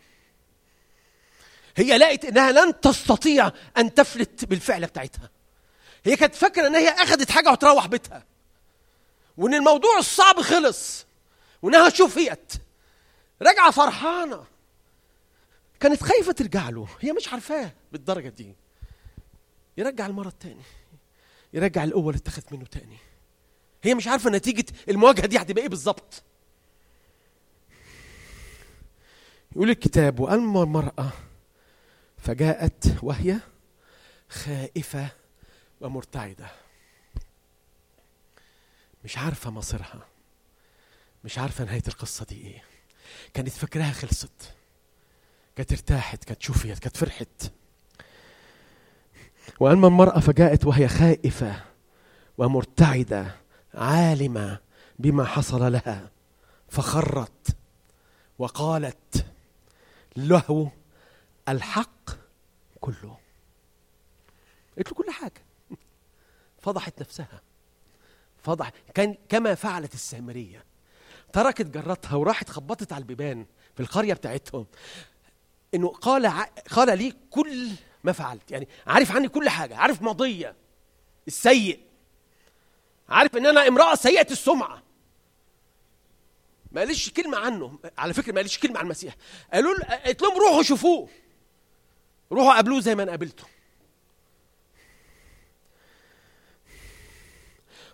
هي لقت إنها لن تستطيع أن تفلت بالفعله بتاعتها. هي كانت فاكرة إن هي اخذت حاجة وتروح بيتها. وإن الموضوع الصعب خلص وإنها شفيت راجعة فرحانة. كانت خايفة ترجع له. هي مش عارفاه بالدرجة دي. يرجع المره التاني يرجع القوة اللي اتخذت منه تاني. هي مش عارفة نتيجة المواجهة دي هتبقى إيه بالظبط. يقول الكتاب واما المراه فجاءت وهي خائفة ومرتعدة. مش عارفة مصيرها. مش عارفة نهاية القصة دي إيه. كانت فاكراها خلصت. كانت ارتاحت كانت شفيت كانت فرحت. وأما المرأة فجاءت وهي خائفة ومرتعدة عالمة بما حصل لها. فخرت وقالت له الحق كله. قلت له كل حاجة. فضحت نفسها. فضح كان كما فعلت السامرية. تركت جرتها وراحت خبطت على البيبان في القرية بتاعتهم. إنه قال ع- قال لي كل ما فعلت. يعني عارف عني كل حاجة. عارف ماضية. السيء. عارف إن أنا امرأة سيئة السمعة. ما قالش كلمة عنه. على فكرة ما قالش كلمة عن المسيح. قالوا قالت لهم روحوا شوفوه. روحوا قابلوه زي ما أنا قابلته.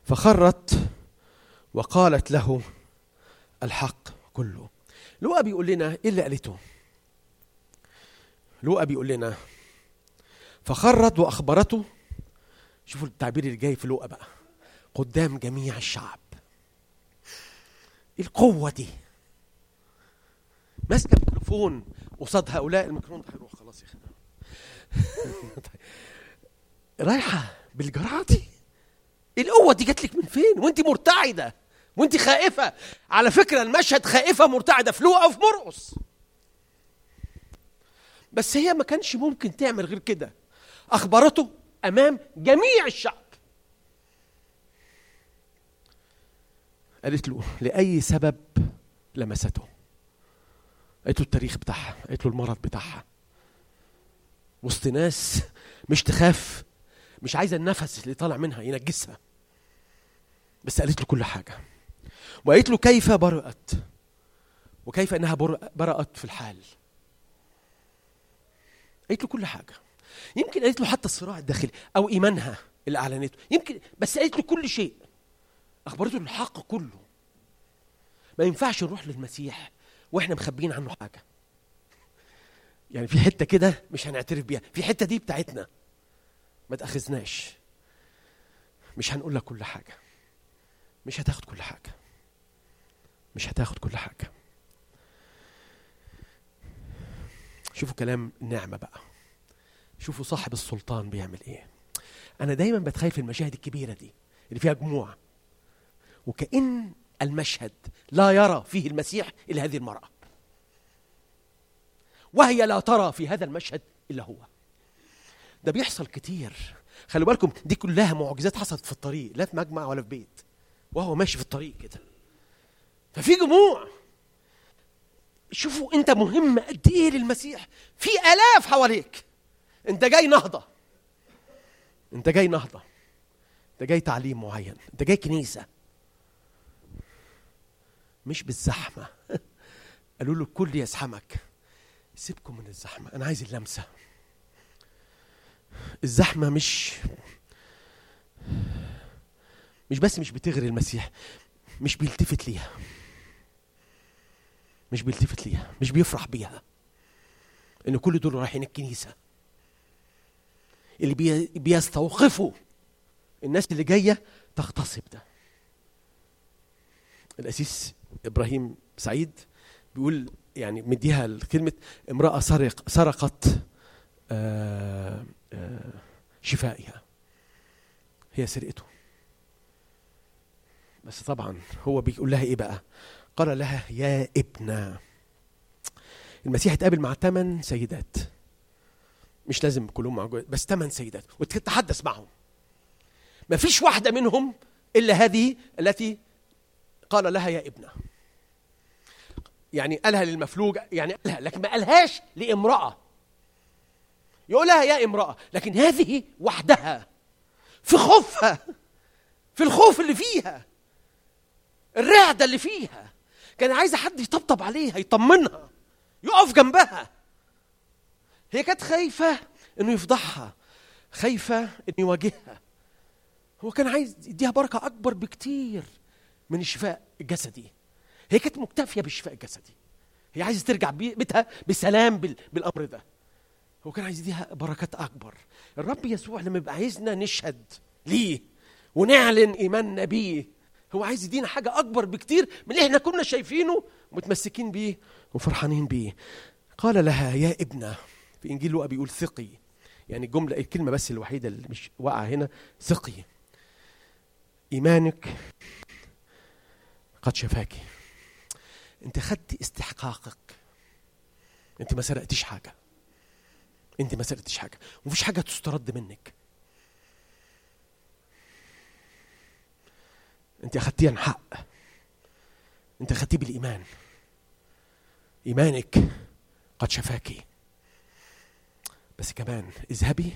فخرت وقالت له الحق كله. لوقا بيقول لنا إيه اللي قالته؟ لوقا بيقول لنا فخرت وأخبرته. شوفوا التعبير اللي جاي في لوقا بقى. قدام جميع الشعب. القوة دي. ماسكة الميكروفون قصاد هؤلاء الميكروفون ده هيروح خلاص يا أخي. رايحة بالجرعه دي؟ القوة دي جات لك من فين؟ وانت مرتعدة. وانت خائفة. على فكرة المشهد خائفة مرتعدة. في لوقا وفي مرقس بس هي ما كانش ممكن تعمل غير كده. أخبرته أمام جميع الشعب. قالت له لأي سبب لمسته؟ قالت له التاريخ بتاعها. قالت له المرض بتاعها. وسط ناس مش تخاف مش عايزة النفس اللي طالع منها ينجسها. بس قالت له كل حاجة. وقالت له كيف برأت؟ وكيف إنها بر- برأت في الحال؟ قالت له كل حاجة. يمكن قالت له حتى الصراع الداخلي أو إيمانها اللي أعلنته. يمكن بس قالت له كل شيء. أخبرته الحق كله. ما ينفعش نروح للمسيح وإحنا مخبيين عنه حاجة. يعني في حتة كده مش هنعترف بيها. في حتة دي بتاعتنا. ما تأخذناش. مش هنقول لك كل حاجة. مش هتاخد كل حاجة. مش هتاخد كل حاجة. شوفوا كلام النعمه بقى. شوفوا صاحب السلطان بيعمل إيه. أنا دايما بتخيل في المشاهد الكبيرة دي اللي فيها جموع. وكأن المشهد لا يرى فيه المسيح إلا هذه المرأة. وهي لا ترى في هذا المشهد إلا هو. ده بيحصل كتير. خلوا بالكم دي كلها معجزات حصلت في الطريق لا في مجمع ولا في بيت. وهو ماشي في الطريق كده. ففي جموع. شوفوا أنت مهم قد إيه للمسيح. في آلاف حواليك. أنت جاي نهضة. أنت جاي نهضة. أنت جاي تعليم معين. أنت جاي كنيسة. مش بالزحمة. قالوا له الكل يزحمك. سيبكم من الزحمة. أنا عايز اللمسة. الزحمة مش مش بس مش بتغري المسيح مش بيلتفت ليها. مش بيلتفت ليها مش بيفرح بيها. إن كل دول رايحين الكنيسة. اللي بي بيستوقفوا الناس اللي جاية تغتصب ده. الاسيس إبراهيم سعيد بيقول يعني مديها كلمه امرأة سرق سرقت آه، آه، شفائها. هي سرقته. بس طبعا هو بيقول لها إيه بقى؟ قال لها يا ابنة المسيح اتقابل مع ثمان سيدات. مش لازم كلهم معجوز بس ثمان سيدات وتتحدث معهم. ما فيش واحدة منهم إلا هذه التي قال لها يا ابنة. يعني قالها للمفلوج يعني قالها لكن ما قالهاش لامرأة. يقول لها يا امرأة لكن هذه وحدها في خوفها في الخوف اللي فيها الرعدة اللي فيها. كان عايزة حد يطبطب عليها يطمنها يقف جنبها. هي كانت خايفة إنه يفضحها خايفة إنه يواجهها. هو كان عايز يديها بركة أكبر بكتير. من الشفاء الجسدي هي كانت مكتفية بالشفاء الجسدي. هي عايزة ترجع بي- بيتها بسلام بال- بالأمر ده. هو كان عايز يديها بركات أكبر. الرب يسوع لما يبقى عايزنا نشهد ليه ونعلن إيماننا بيه هو عايز يدينا حاجة أكبر بكتير من اللي إحنا كنا شايفينه متمسكين بيه وفرحانين بيه. قال لها يا ابنة في إنجيل لوقا بيقول ثقي. يعني الجملة الكلمة بس الوحيدة اللي مش واقعة هنا ثقي. إيمانك قد شفاك. أنت خدت استحقاقك. أنت ما سرقتش حاجة. أنت ما سرقتش حاجة. ومفيش حاجة تسترد منك. أنت أخدتيها عن حق. أنت أخدتيه بالإيمان. إيمانك قد شفاكي بس كمان اذهبي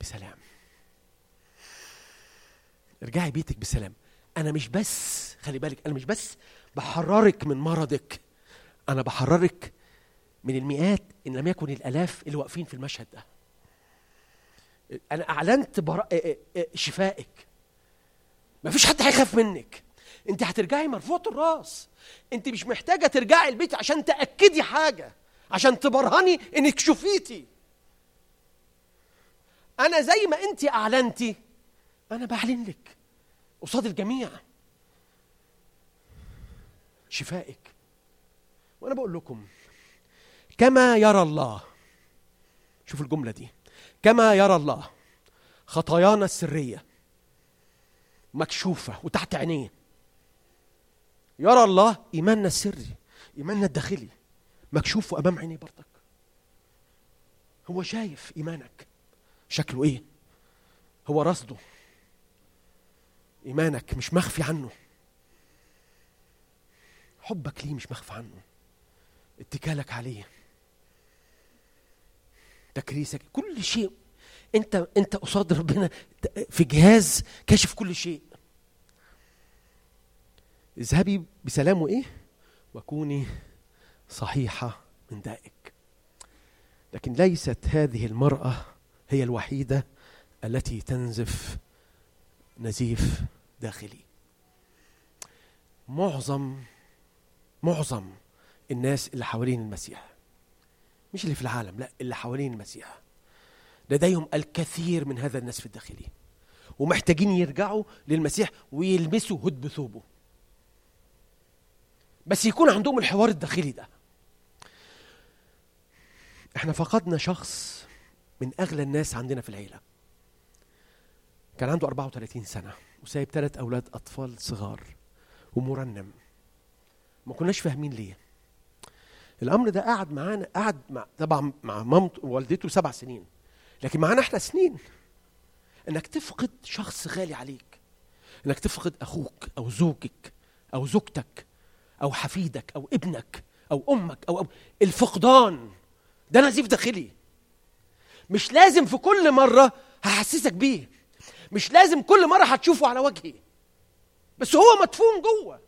بسلام. ارجعي بيتك بسلام. أنا مش بس خلي بالك أنا مش بس بحررك من مرضك أنا بحررك من المئات إن لم يكن الألاف اللي واقفين في المشهد ده. أنا أعلنت برا... شفائك. مفيش حد هيخاف منك. أنت هترجعي مرفوعة الراس. أنت مش محتاجة ترجعي البيت عشان تأكدي حاجة عشان تبرهني إنك شفيتي. أنا زي ما أنت أعلنتي أنا بعلن لك. قصاد الجميع. شفائك. وأنا بقول لكم كما يرى الله شوفوا الجملة دي كما يرى الله خطايانا السرية مكشوفة وتحت عينيه. يرى الله إيماننا السري إيماننا الداخلي مكشوف أمام عينيه برضك. هو شايف إيمانك. شكله إيه؟ هو رصده. إيمانك مش مخفي عنه. حبك ليه مش مخفي عنه؟ اتكالك عليه. تكريسك كل شيء. انت انت قصاد ربنا في جهاز كاشف كل شيء. اذهبي بسلام وايه وكوني صحيحة من دائك لكن ليست هذه المرأة هي الوحيدة التي تنزف نزيف داخلي. معظم معظم الناس اللي حوالين المسيح. مش اللي في العالم لا اللي حوالين المسيح. لديهم الكثير من هذا النسف الداخلي ومحتاجين يرجعوا للمسيح ويلمسوا هدب ثوبه بس يكون عندهم الحوار الداخلي ده. إحنا فقدنا شخص من أغلى الناس عندنا في العيلة. كان عنده 34 سنة وسايب ثلاث أولاد أطفال صغار ومرنم. ما كناش فاهمين ليه. الأمر ده قعد معانا قعد مع طبعا مع مامته ووالدته سبع سنين لكن معانا إحنا سنين. إنك تفقد شخص غالي عليك إنك تفقد أخوك أو زوجك أو زوجتك أو حفيدك أو ابنك أو أمك أو, أو الفقدان. ده نزيف داخلي. مش لازم في كل مرة هحسسك بيه. مش لازم كل مرة هتشوفه على وجهي. بس هو مدفون جوه.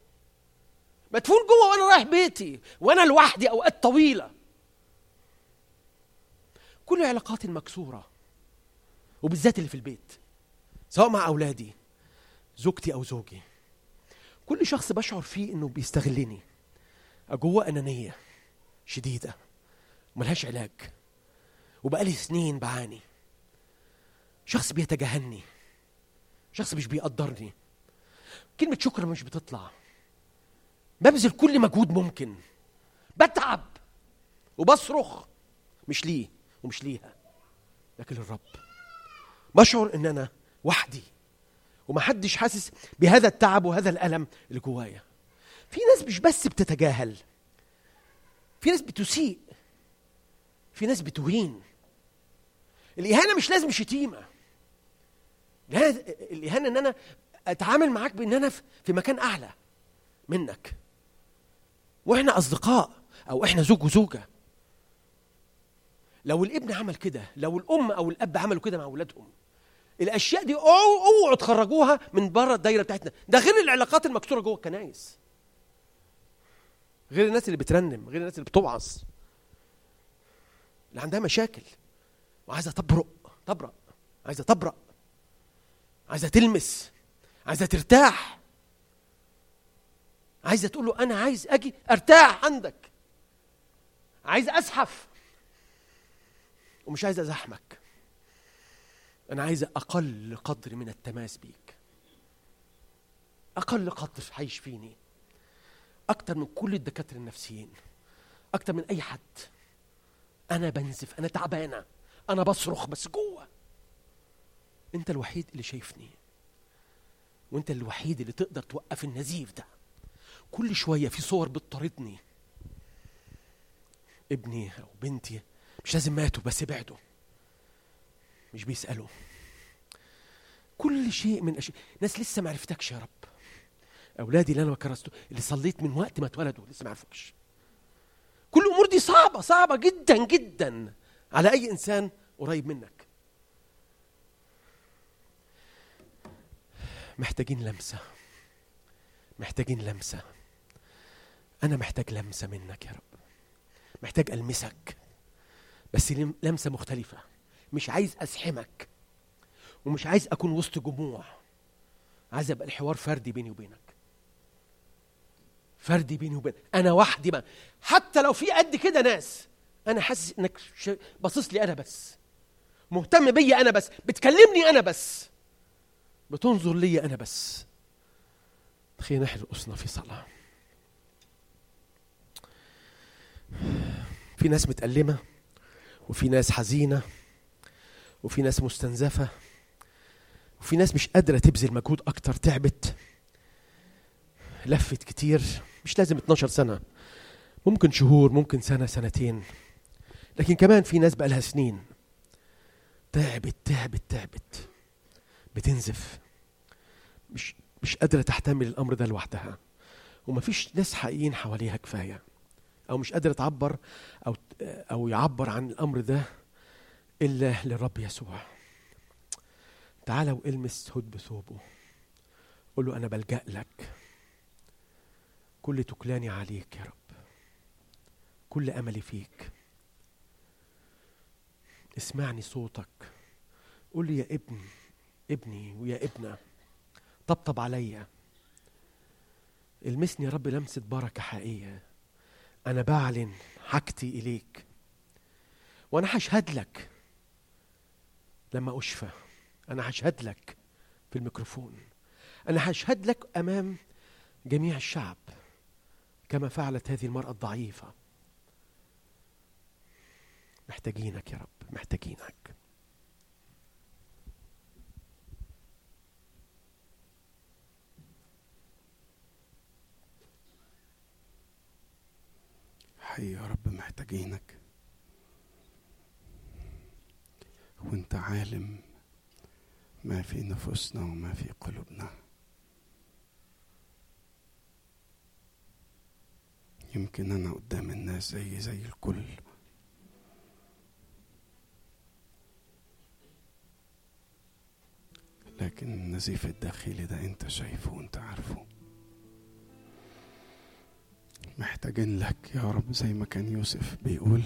مدفون جوه وأنا رايح بيتي وأنا لوحدي أوقات طويلة. كل علاقاتي المكسورة وبالذات اللي في البيت سواء مع أولادي زوجتي أو زوجي. كل شخص بشعر فيه إنه بيستغلني. جوه أنانية شديدة ملهاش علاج وبقالي سنين بعاني. شخص بيتجاهلني شخص مش بيقدرني. كلمة شكر مش بتطلع. ببذل كل مجهود ممكن. بتعب وبصرخ. مش ليه ومش ليها. لكن للرب بشعر إن أنا وحدي. ومحدش حاسس بهذا التعب وهذا الألم اللي جوايا. في ناس مش بس بتتجاهل. في ناس بتسيء. في ناس بتهين. الإهانة مش لازم شتيمة. الإهانة إن أنا أتعامل معاك بإن أنا في مكان أعلى منك. وإحنا اصدقاء أو إحنا زوج وزوجة. لو الابن عمل كده لو الام أو الاب عملوا كده مع اولادهم الاشياء دي اوعوا تخرجوها من بره الدايرة بتاعتنا. ده غير العلاقات المكسورة جوه الكنايس غير الناس اللي بترنم غير الناس اللي بتوعظ اللي عندها مشاكل وعايزة تبرق تبرق عايزة تبرق عايزة تلمس عايزة ترتاح. عايزة تقول له أنا عايز أجي أرتاح عندك. عايز أزحف. ومش عايز أزحمك. أنا عايز أقل قدر من التماس بيك. أقل قدر عايش فيني. أكتر من كل الدكاترة النفسيين. أكتر من أي حد. أنا بنزف أنا تعبانة. أنا بصرخ بس جوه. أنت الوحيد اللي شايفني. وأنت الوحيد اللي تقدر توقف النزيف ده. كل شوية في صور بتطاردني. ابني أو بنتي مش لازم ماتوا بس بعدوا. مش بيسألوا. كل شيء من أشياء ناس لسه ما عرفتكش يا رب. أولادي اللي أنا ما كرسته اللي صليت من وقت ما اتولدوا لسه ما عرفوكش كل الأمور دي صعبة صعبة جدا جدا. على أي إنسان قريب منك. محتاجين لمسة. محتاجين لمسة. أنا محتاج لمسة منك يا رب. محتاج ألمسك. بس لم- لمسة مختلفة. مش عايز ازحمك ومش عايز أكون وسط جموع. عايز أبقى الحوار فردي بيني وبينك. فردي بيني وبينك أنا وحدي بقى. حتى لو في قد كده ناس أنا حاسس إنك ش- باصص لي أنا بس. مهتم بيا أنا بس. بتكلمني أنا بس. بتنظر لي أنا بس. خلينا نحن رؤوسنا في صلاة. في ناس متألمة وفي ناس حزينة وفي ناس مستنزفة وفي ناس مش قادرة تبذل مجهود أكتر تعبت لفت كتير مش لازم 12 سنة ممكن شهور ممكن سنة سنتين لكن كمان في ناس بقى لها سنين تعبت تعبت تعبت بتنزف مش مش قادرة تحتمل الأمر ده لوحدها ومفيش ناس حقيقيين حواليها كفاية. أو مش قادره تعبر أو أو يعبر عن الأمر ده إلا للرب يسوع. تعالى والمس هد بثوبه. قول له أنا بلجأ لك. كل تكلاني عليك يا رب. كل أملي فيك. اسمعني صوتك. قول لي يا ابن ابني ويا ابنة. طبطب عليا. المسني يا رب لمسة بركة حقيقية. أنا بعلن حاجتي إليك. وأنا هشهد لك. لما أشفى أنا هشهد لك في الميكروفون. أنا هشهد لك أمام جميع الشعب كما فعلت هذه المرأة الضعيفة. محتاجينك يا رب محتاجينك. حي يا رب محتاجينك. وانت عالم ما في نفوسنا وما في قلوبنا. يمكن أنا قدام الناس زي زي الكل. لكن النزيف الداخلي ده أنت شايفه وأنت عارفه. محتاجين لك يا رب زي ما كان يوسف بيقول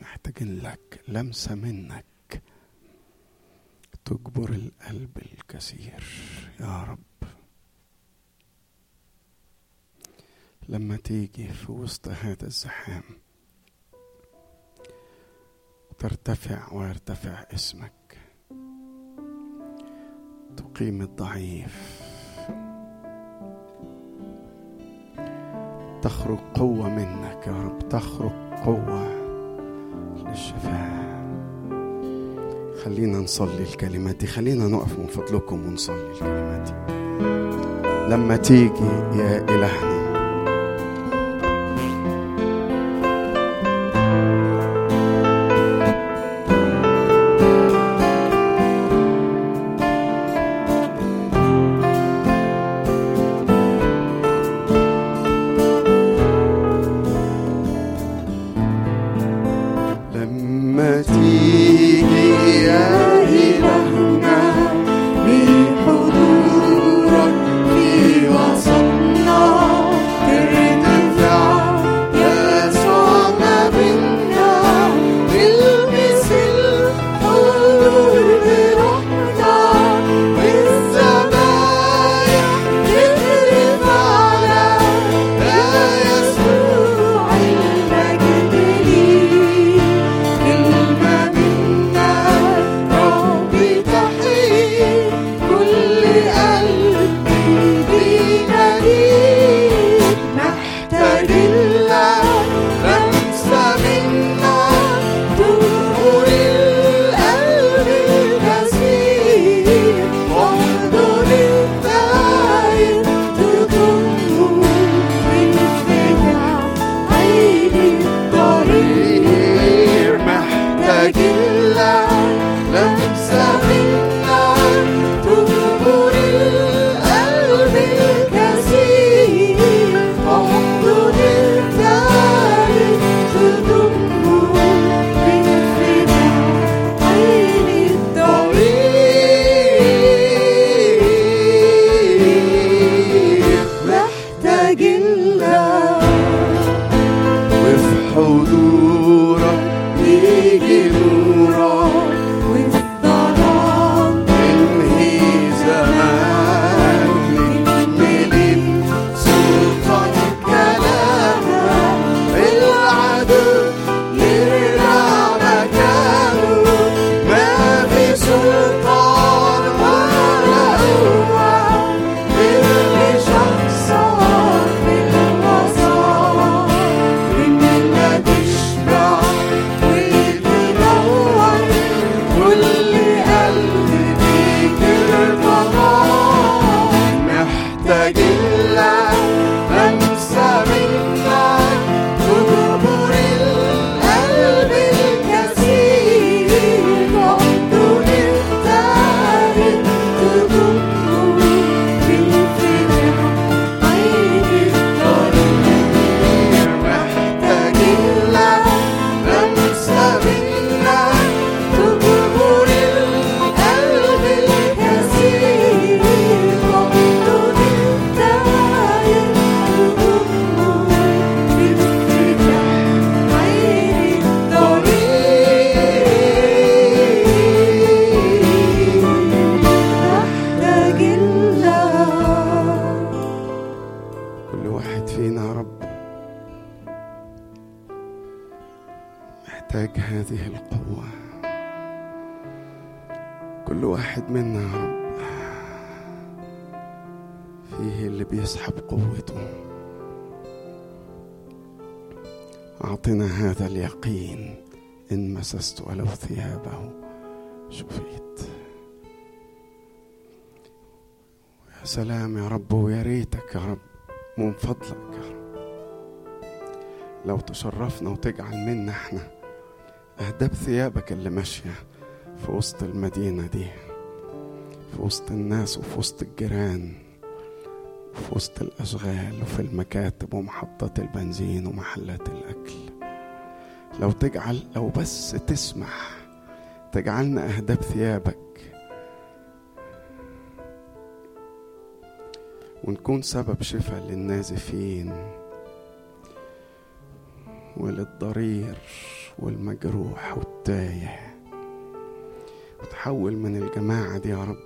محتاجين لك لمسة منك تجبر القلب الكثير يا رب. لما تيجي في وسط هذا الزحام ترتفع ويرتفع اسمك تقيم الضعيف تخرج قوة منك يا رب تخرج قوة للشفاء. خلينا نصلي الكلمات دي خلينا نقف من فضلكم ونصلي الكلمات دي. لما تيجي يا إلهنا مسست ولو ثيابه. شفيت. يا سلام يا رب ويا ريتك يا رب من فضلك يا رب. لو تشرفنا وتجعل منا إحنا أهداب ثيابك اللي ماشية في وسط المدينة دي في وسط الناس وفي وسط الجيران وفي وسط الأشغال وفي المكاتب ومحطات البنزين ومحلات الأكل. لو تجعل لو بس تسمح تجعلنا أهداب ثيابك. ونكون سبب شفاء للنازفين وللضرير والمجروح والتايه. وتحول من الجماعة دي يا رب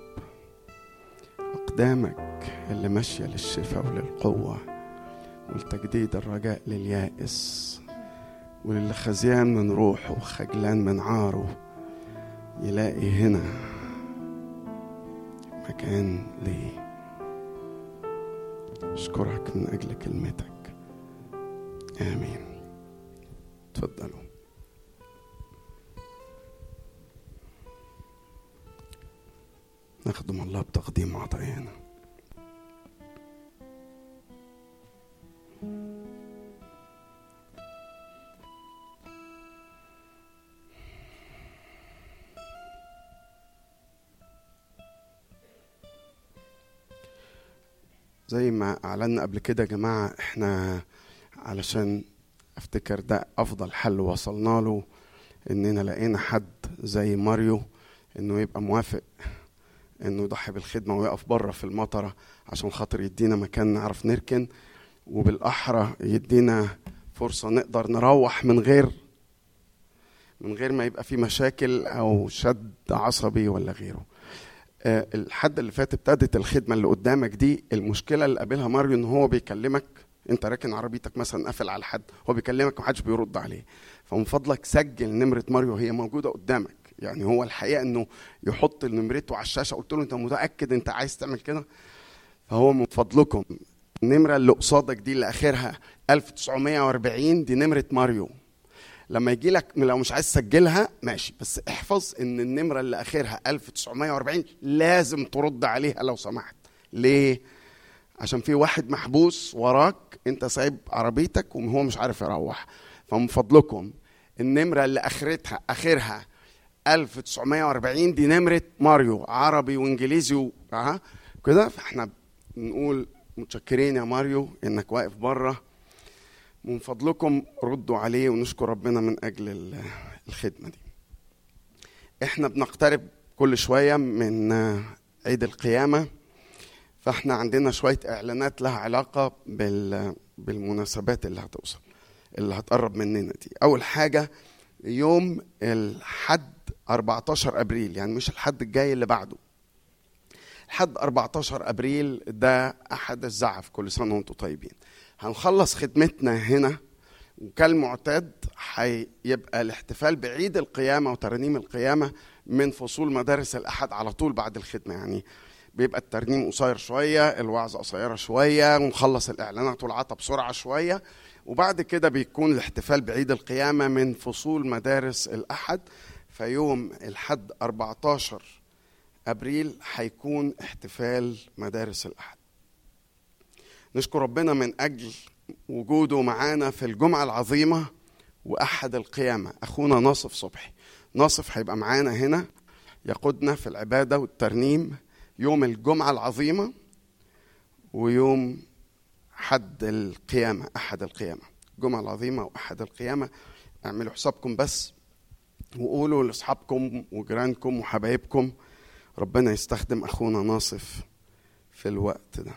أقدامك اللي ماشية للشفاء وللقوة ولتجديد الرجاء لليائس. وللي خزيان من روحه وخجلان من عاره يلاقي هنا مكان ليه أشكرك من أجل كلمتك. آمين. تفضلوا. نخدم الله بتقديم عطايانا. زي ما اعلنا قبل كده يا جماعة إحنا علشان أفتكر ده أفضل حل وصلنا له إننا لقينا حد زي ماريو إنه يبقى موافق إنه يضحي بالخدمة ويقف بره في المطرة عشان خاطر يدينا مكان نعرف نركن وبالأحرى يدينا فرصة نقدر نروح من غير من غير ما يبقى في مشاكل أو شد عصبي ولا غيره. الحد اللي فات ابتدت الخدمة اللي قدامك دي المشكلة اللي قابلها ماريو إن هو بيكلمك أنت راكن عربيتك مثلا قافل على حد هو بيكلمك ومحدش بيرد عليه. فمن فضلك سجل نمرة ماريو هي موجودة قدامك. يعني هو الحقيقة إنه يحط نمرته على الشاشة قلت له أنت متأكد أنت عايز تعمل كده؟ فهو من فضلكم. النمرة اللي قصادك دي اللي آخرها 1940 دي نمرة ماريو. لما يجي لك لو مش عايز تسجلها ماشي. بس احفظ إن النمرة اللي آخرها 1940 لازم ترد عليها لو سمحت. ليه؟ عشان في واحد محبوس وراك أنت سايب عربيتك وهو مش عارف يروح. فمن فضلكم النمرة اللي آخرتها آخرها 1940 دي نمرة ماريو عربي وإنجليزي و... كده؟ فإحنا بنقول متشكرين يا ماريو إنك واقف بره. من فضلكم ردوا عليه ونشكر ربنا من أجل ال- الخدمة دي. إحنا بنقترب كل شوية من عيد القيامة فإحنا عندنا شوية إعلانات لها علاقة بال بالمناسبات اللي هتوصل اللي هتقرب مننا دي. أول حاجة يوم الحد 14 أبريل يعني مش الحد الجاي اللي بعده. الحد 14 أبريل ده أحد الزعف كل سنة وأنتم طيبين. هنخلص خدمتنا هنا وكالمعتاد هيبقى الاحتفال بعيد القيامة وترنيم القيامة من فصول مدارس الأحد على طول بعد الخدمة. يعني بيبقى الترنيم قصير شوية الوعظة قصيرة شوية ونخلص الإعلانات والعطا بسرعة شوية. وبعد كده بيكون الاحتفال بعيد القيامة من فصول مدارس الأحد فيوم الحد 14 أبريل هيكون احتفال مدارس الأحد. نشكر ربنا من أجل وجوده معانا في الجمعة العظيمة وأحد القيامة أخونا ناصف صبحي. ناصف هيبقى معانا هنا يقودنا في العبادة والترنيم يوم الجمعة العظيمة ويوم حد القيامة أحد القيامة. الجمعة العظيمة وأحد القيامة. اعملوا حسابكم بس وقولوا لأصحابكم وجيرانكم وحبايبكم ربنا يستخدم أخونا ناصف في الوقت ده.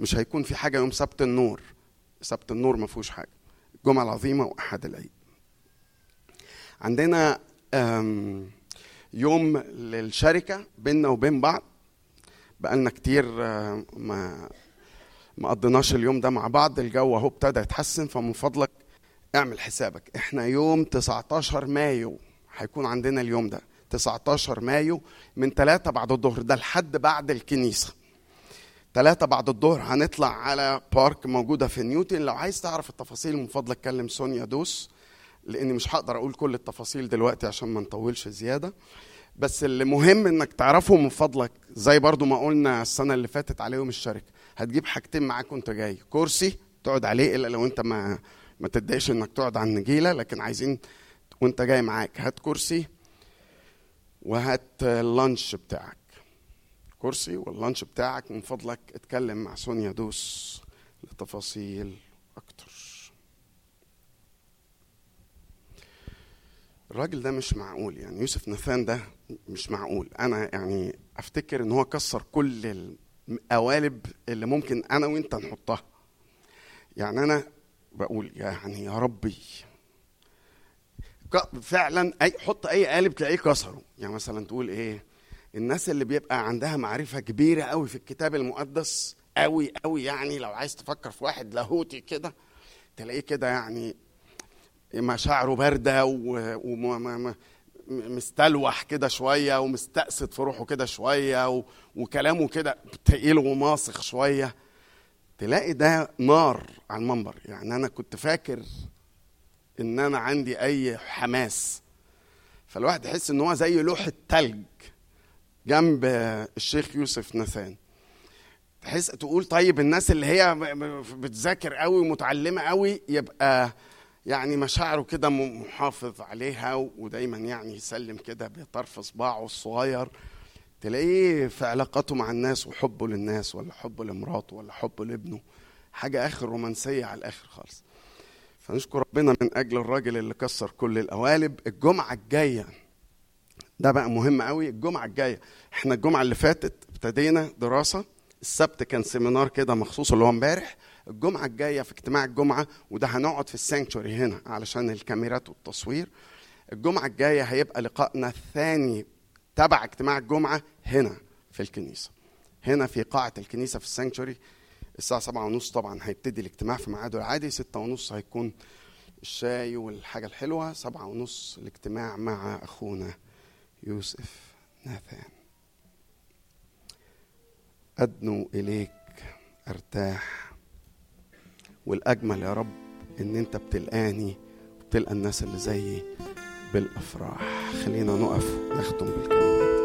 مش هيكون في حاجة يوم سبت النور. سبت النور ما فيهوش حاجة. الجمعة العظيمة وأحد العيد. عندنا يوم للشركة بيننا وبين بعض. بقالنا كتير آه، ما ما قضيناش اليوم ده مع بعض. الجو أهو ابتدى يتحسن فمن فضلك اعمل حسابك. إحنا يوم 19 مايو هيكون عندنا اليوم ده. 19 مايو من 3 بعد الظهر. ده لحد بعد الكنيسة. ثلاثة بعد الظهر هنطلع على بارك موجودة في نيوتن. لو عايز تعرف التفاصيل من فضلك كلم سونيا دوس لأني مش هقدر أقول كل التفاصيل دلوقتي عشان ما نطولش زيادة. بس اللي مهم إنك تعرفه من فضلك زي برضو ما قلنا السنة اللي فاتت عليهم الشركة هتجيب حاجتين معاك وأنت جاي. كرسي تقعد عليه إلا لو أنت ما ما تتضايقش إنك تقعد على النجيلة لكن عايزين وأنت جاي معاك. هات كرسي وهات اللانش بتاعك. كرسي واللانش بتاعك من فضلك اتكلم مع سونيا دوس لتفاصيل أكتر. الراجل ده مش معقول يعني يوسف نثان ده مش معقول. أنا يعني أفتكر إن هو كسر كل القوالب اللي ممكن أنا وأنت نحطها. يعني أنا بقول يعني يا ربي. فعلا اي حط أي قالب تلاقيه كسره. يعني مثلا تقول إيه؟ الناس اللي بيبقى عندها معرفة كبيرة قوي في الكتاب المقدس قوي قوي يعني لو عايز تفكر في واحد لاهوتي كده تلاقيه كده يعني مشاعره باردة ومستلوح كده شوية ومستقسد في روحه كده شوية و- وكلامه كده تقيل وماسخ شوية. تلاقي ده نار على المنبر. يعني أنا كنت فاكر إن أنا عندي أي حماس. فالواحد يحس إن هو زي لوحه تلج جنب الشيخ يوسف نثان. تحس تقول طيب الناس اللي هي بتذاكر قوي ومتعلمة قوي يبقى يعني مشاعره كده محافظ عليها ودايما يعني يسلم كده بطرف صباعه الصغير. تلاقيه في علاقاته مع الناس وحبه للناس ولا حبه لمراته ولا حبه لابنه. حاجة آخر رومانسية على الآخر خالص. فنشكر ربنا من أجل الراجل اللي كسر كل القوالب. الجمعة الجاية ده بقى مهم قوي. الجمعة الجاية. إحنا الجمعة اللي فاتت ابتدينا دراسة. السبت كان seminar كده مخصوص اللي هو امبارح. الجمعة الجاية في اجتماع الجمعة وده هنقعد في ال sanctuary هنا علشان الكاميرات والتصوير. الجمعة الجاية هيبقى لقائنا الثاني تبع اجتماع الجمعة هنا في الكنيسة. هنا في قاعة الكنيسة في السانكتوري الساعة سبعة ونص طبعا هيبتدي الاجتماع في ميعاده العادي. ستة ونص هيكون الشاي والحاجة الحلوة. سبعة ونص الاجتماع مع أخونا يوسف ناثان. أدنو إليك أرتاح. والأجمل يا رب إن أنت بتلقاني وبتلقى الناس اللي زيي بالأفراح. خلينا نقف نختم بالكلمات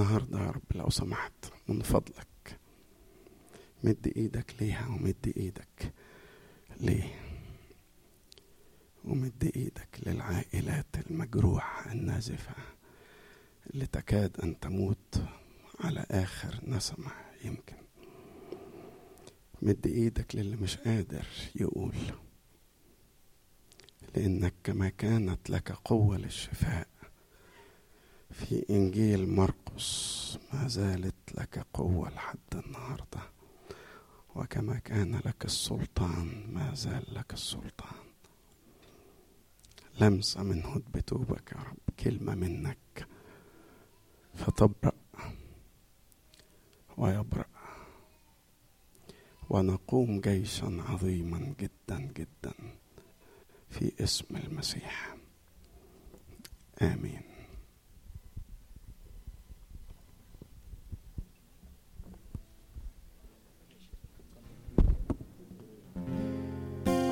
النهارده يا رب لو سمحت من فضلك. مد إيدك ليها ومد إيدك ليه. ومد إيدك للعائلات المجروحة النازفة اللي تكاد أن تموت على آخر نسمة يمكن. مد إيدك للي مش قادر يقول لأنك كما كانت لك قوة للشفاء. في إنجيل مرقس ما زالت لك قوة لحد النهارده. وكما كان لك السلطان ما زال لك السلطان. لمسة من هدب توبك يا رب كلمة منك. فتبرأ ويبرأ. ونقوم جيشا عظيما جدا جدا في اسم المسيح. آمين.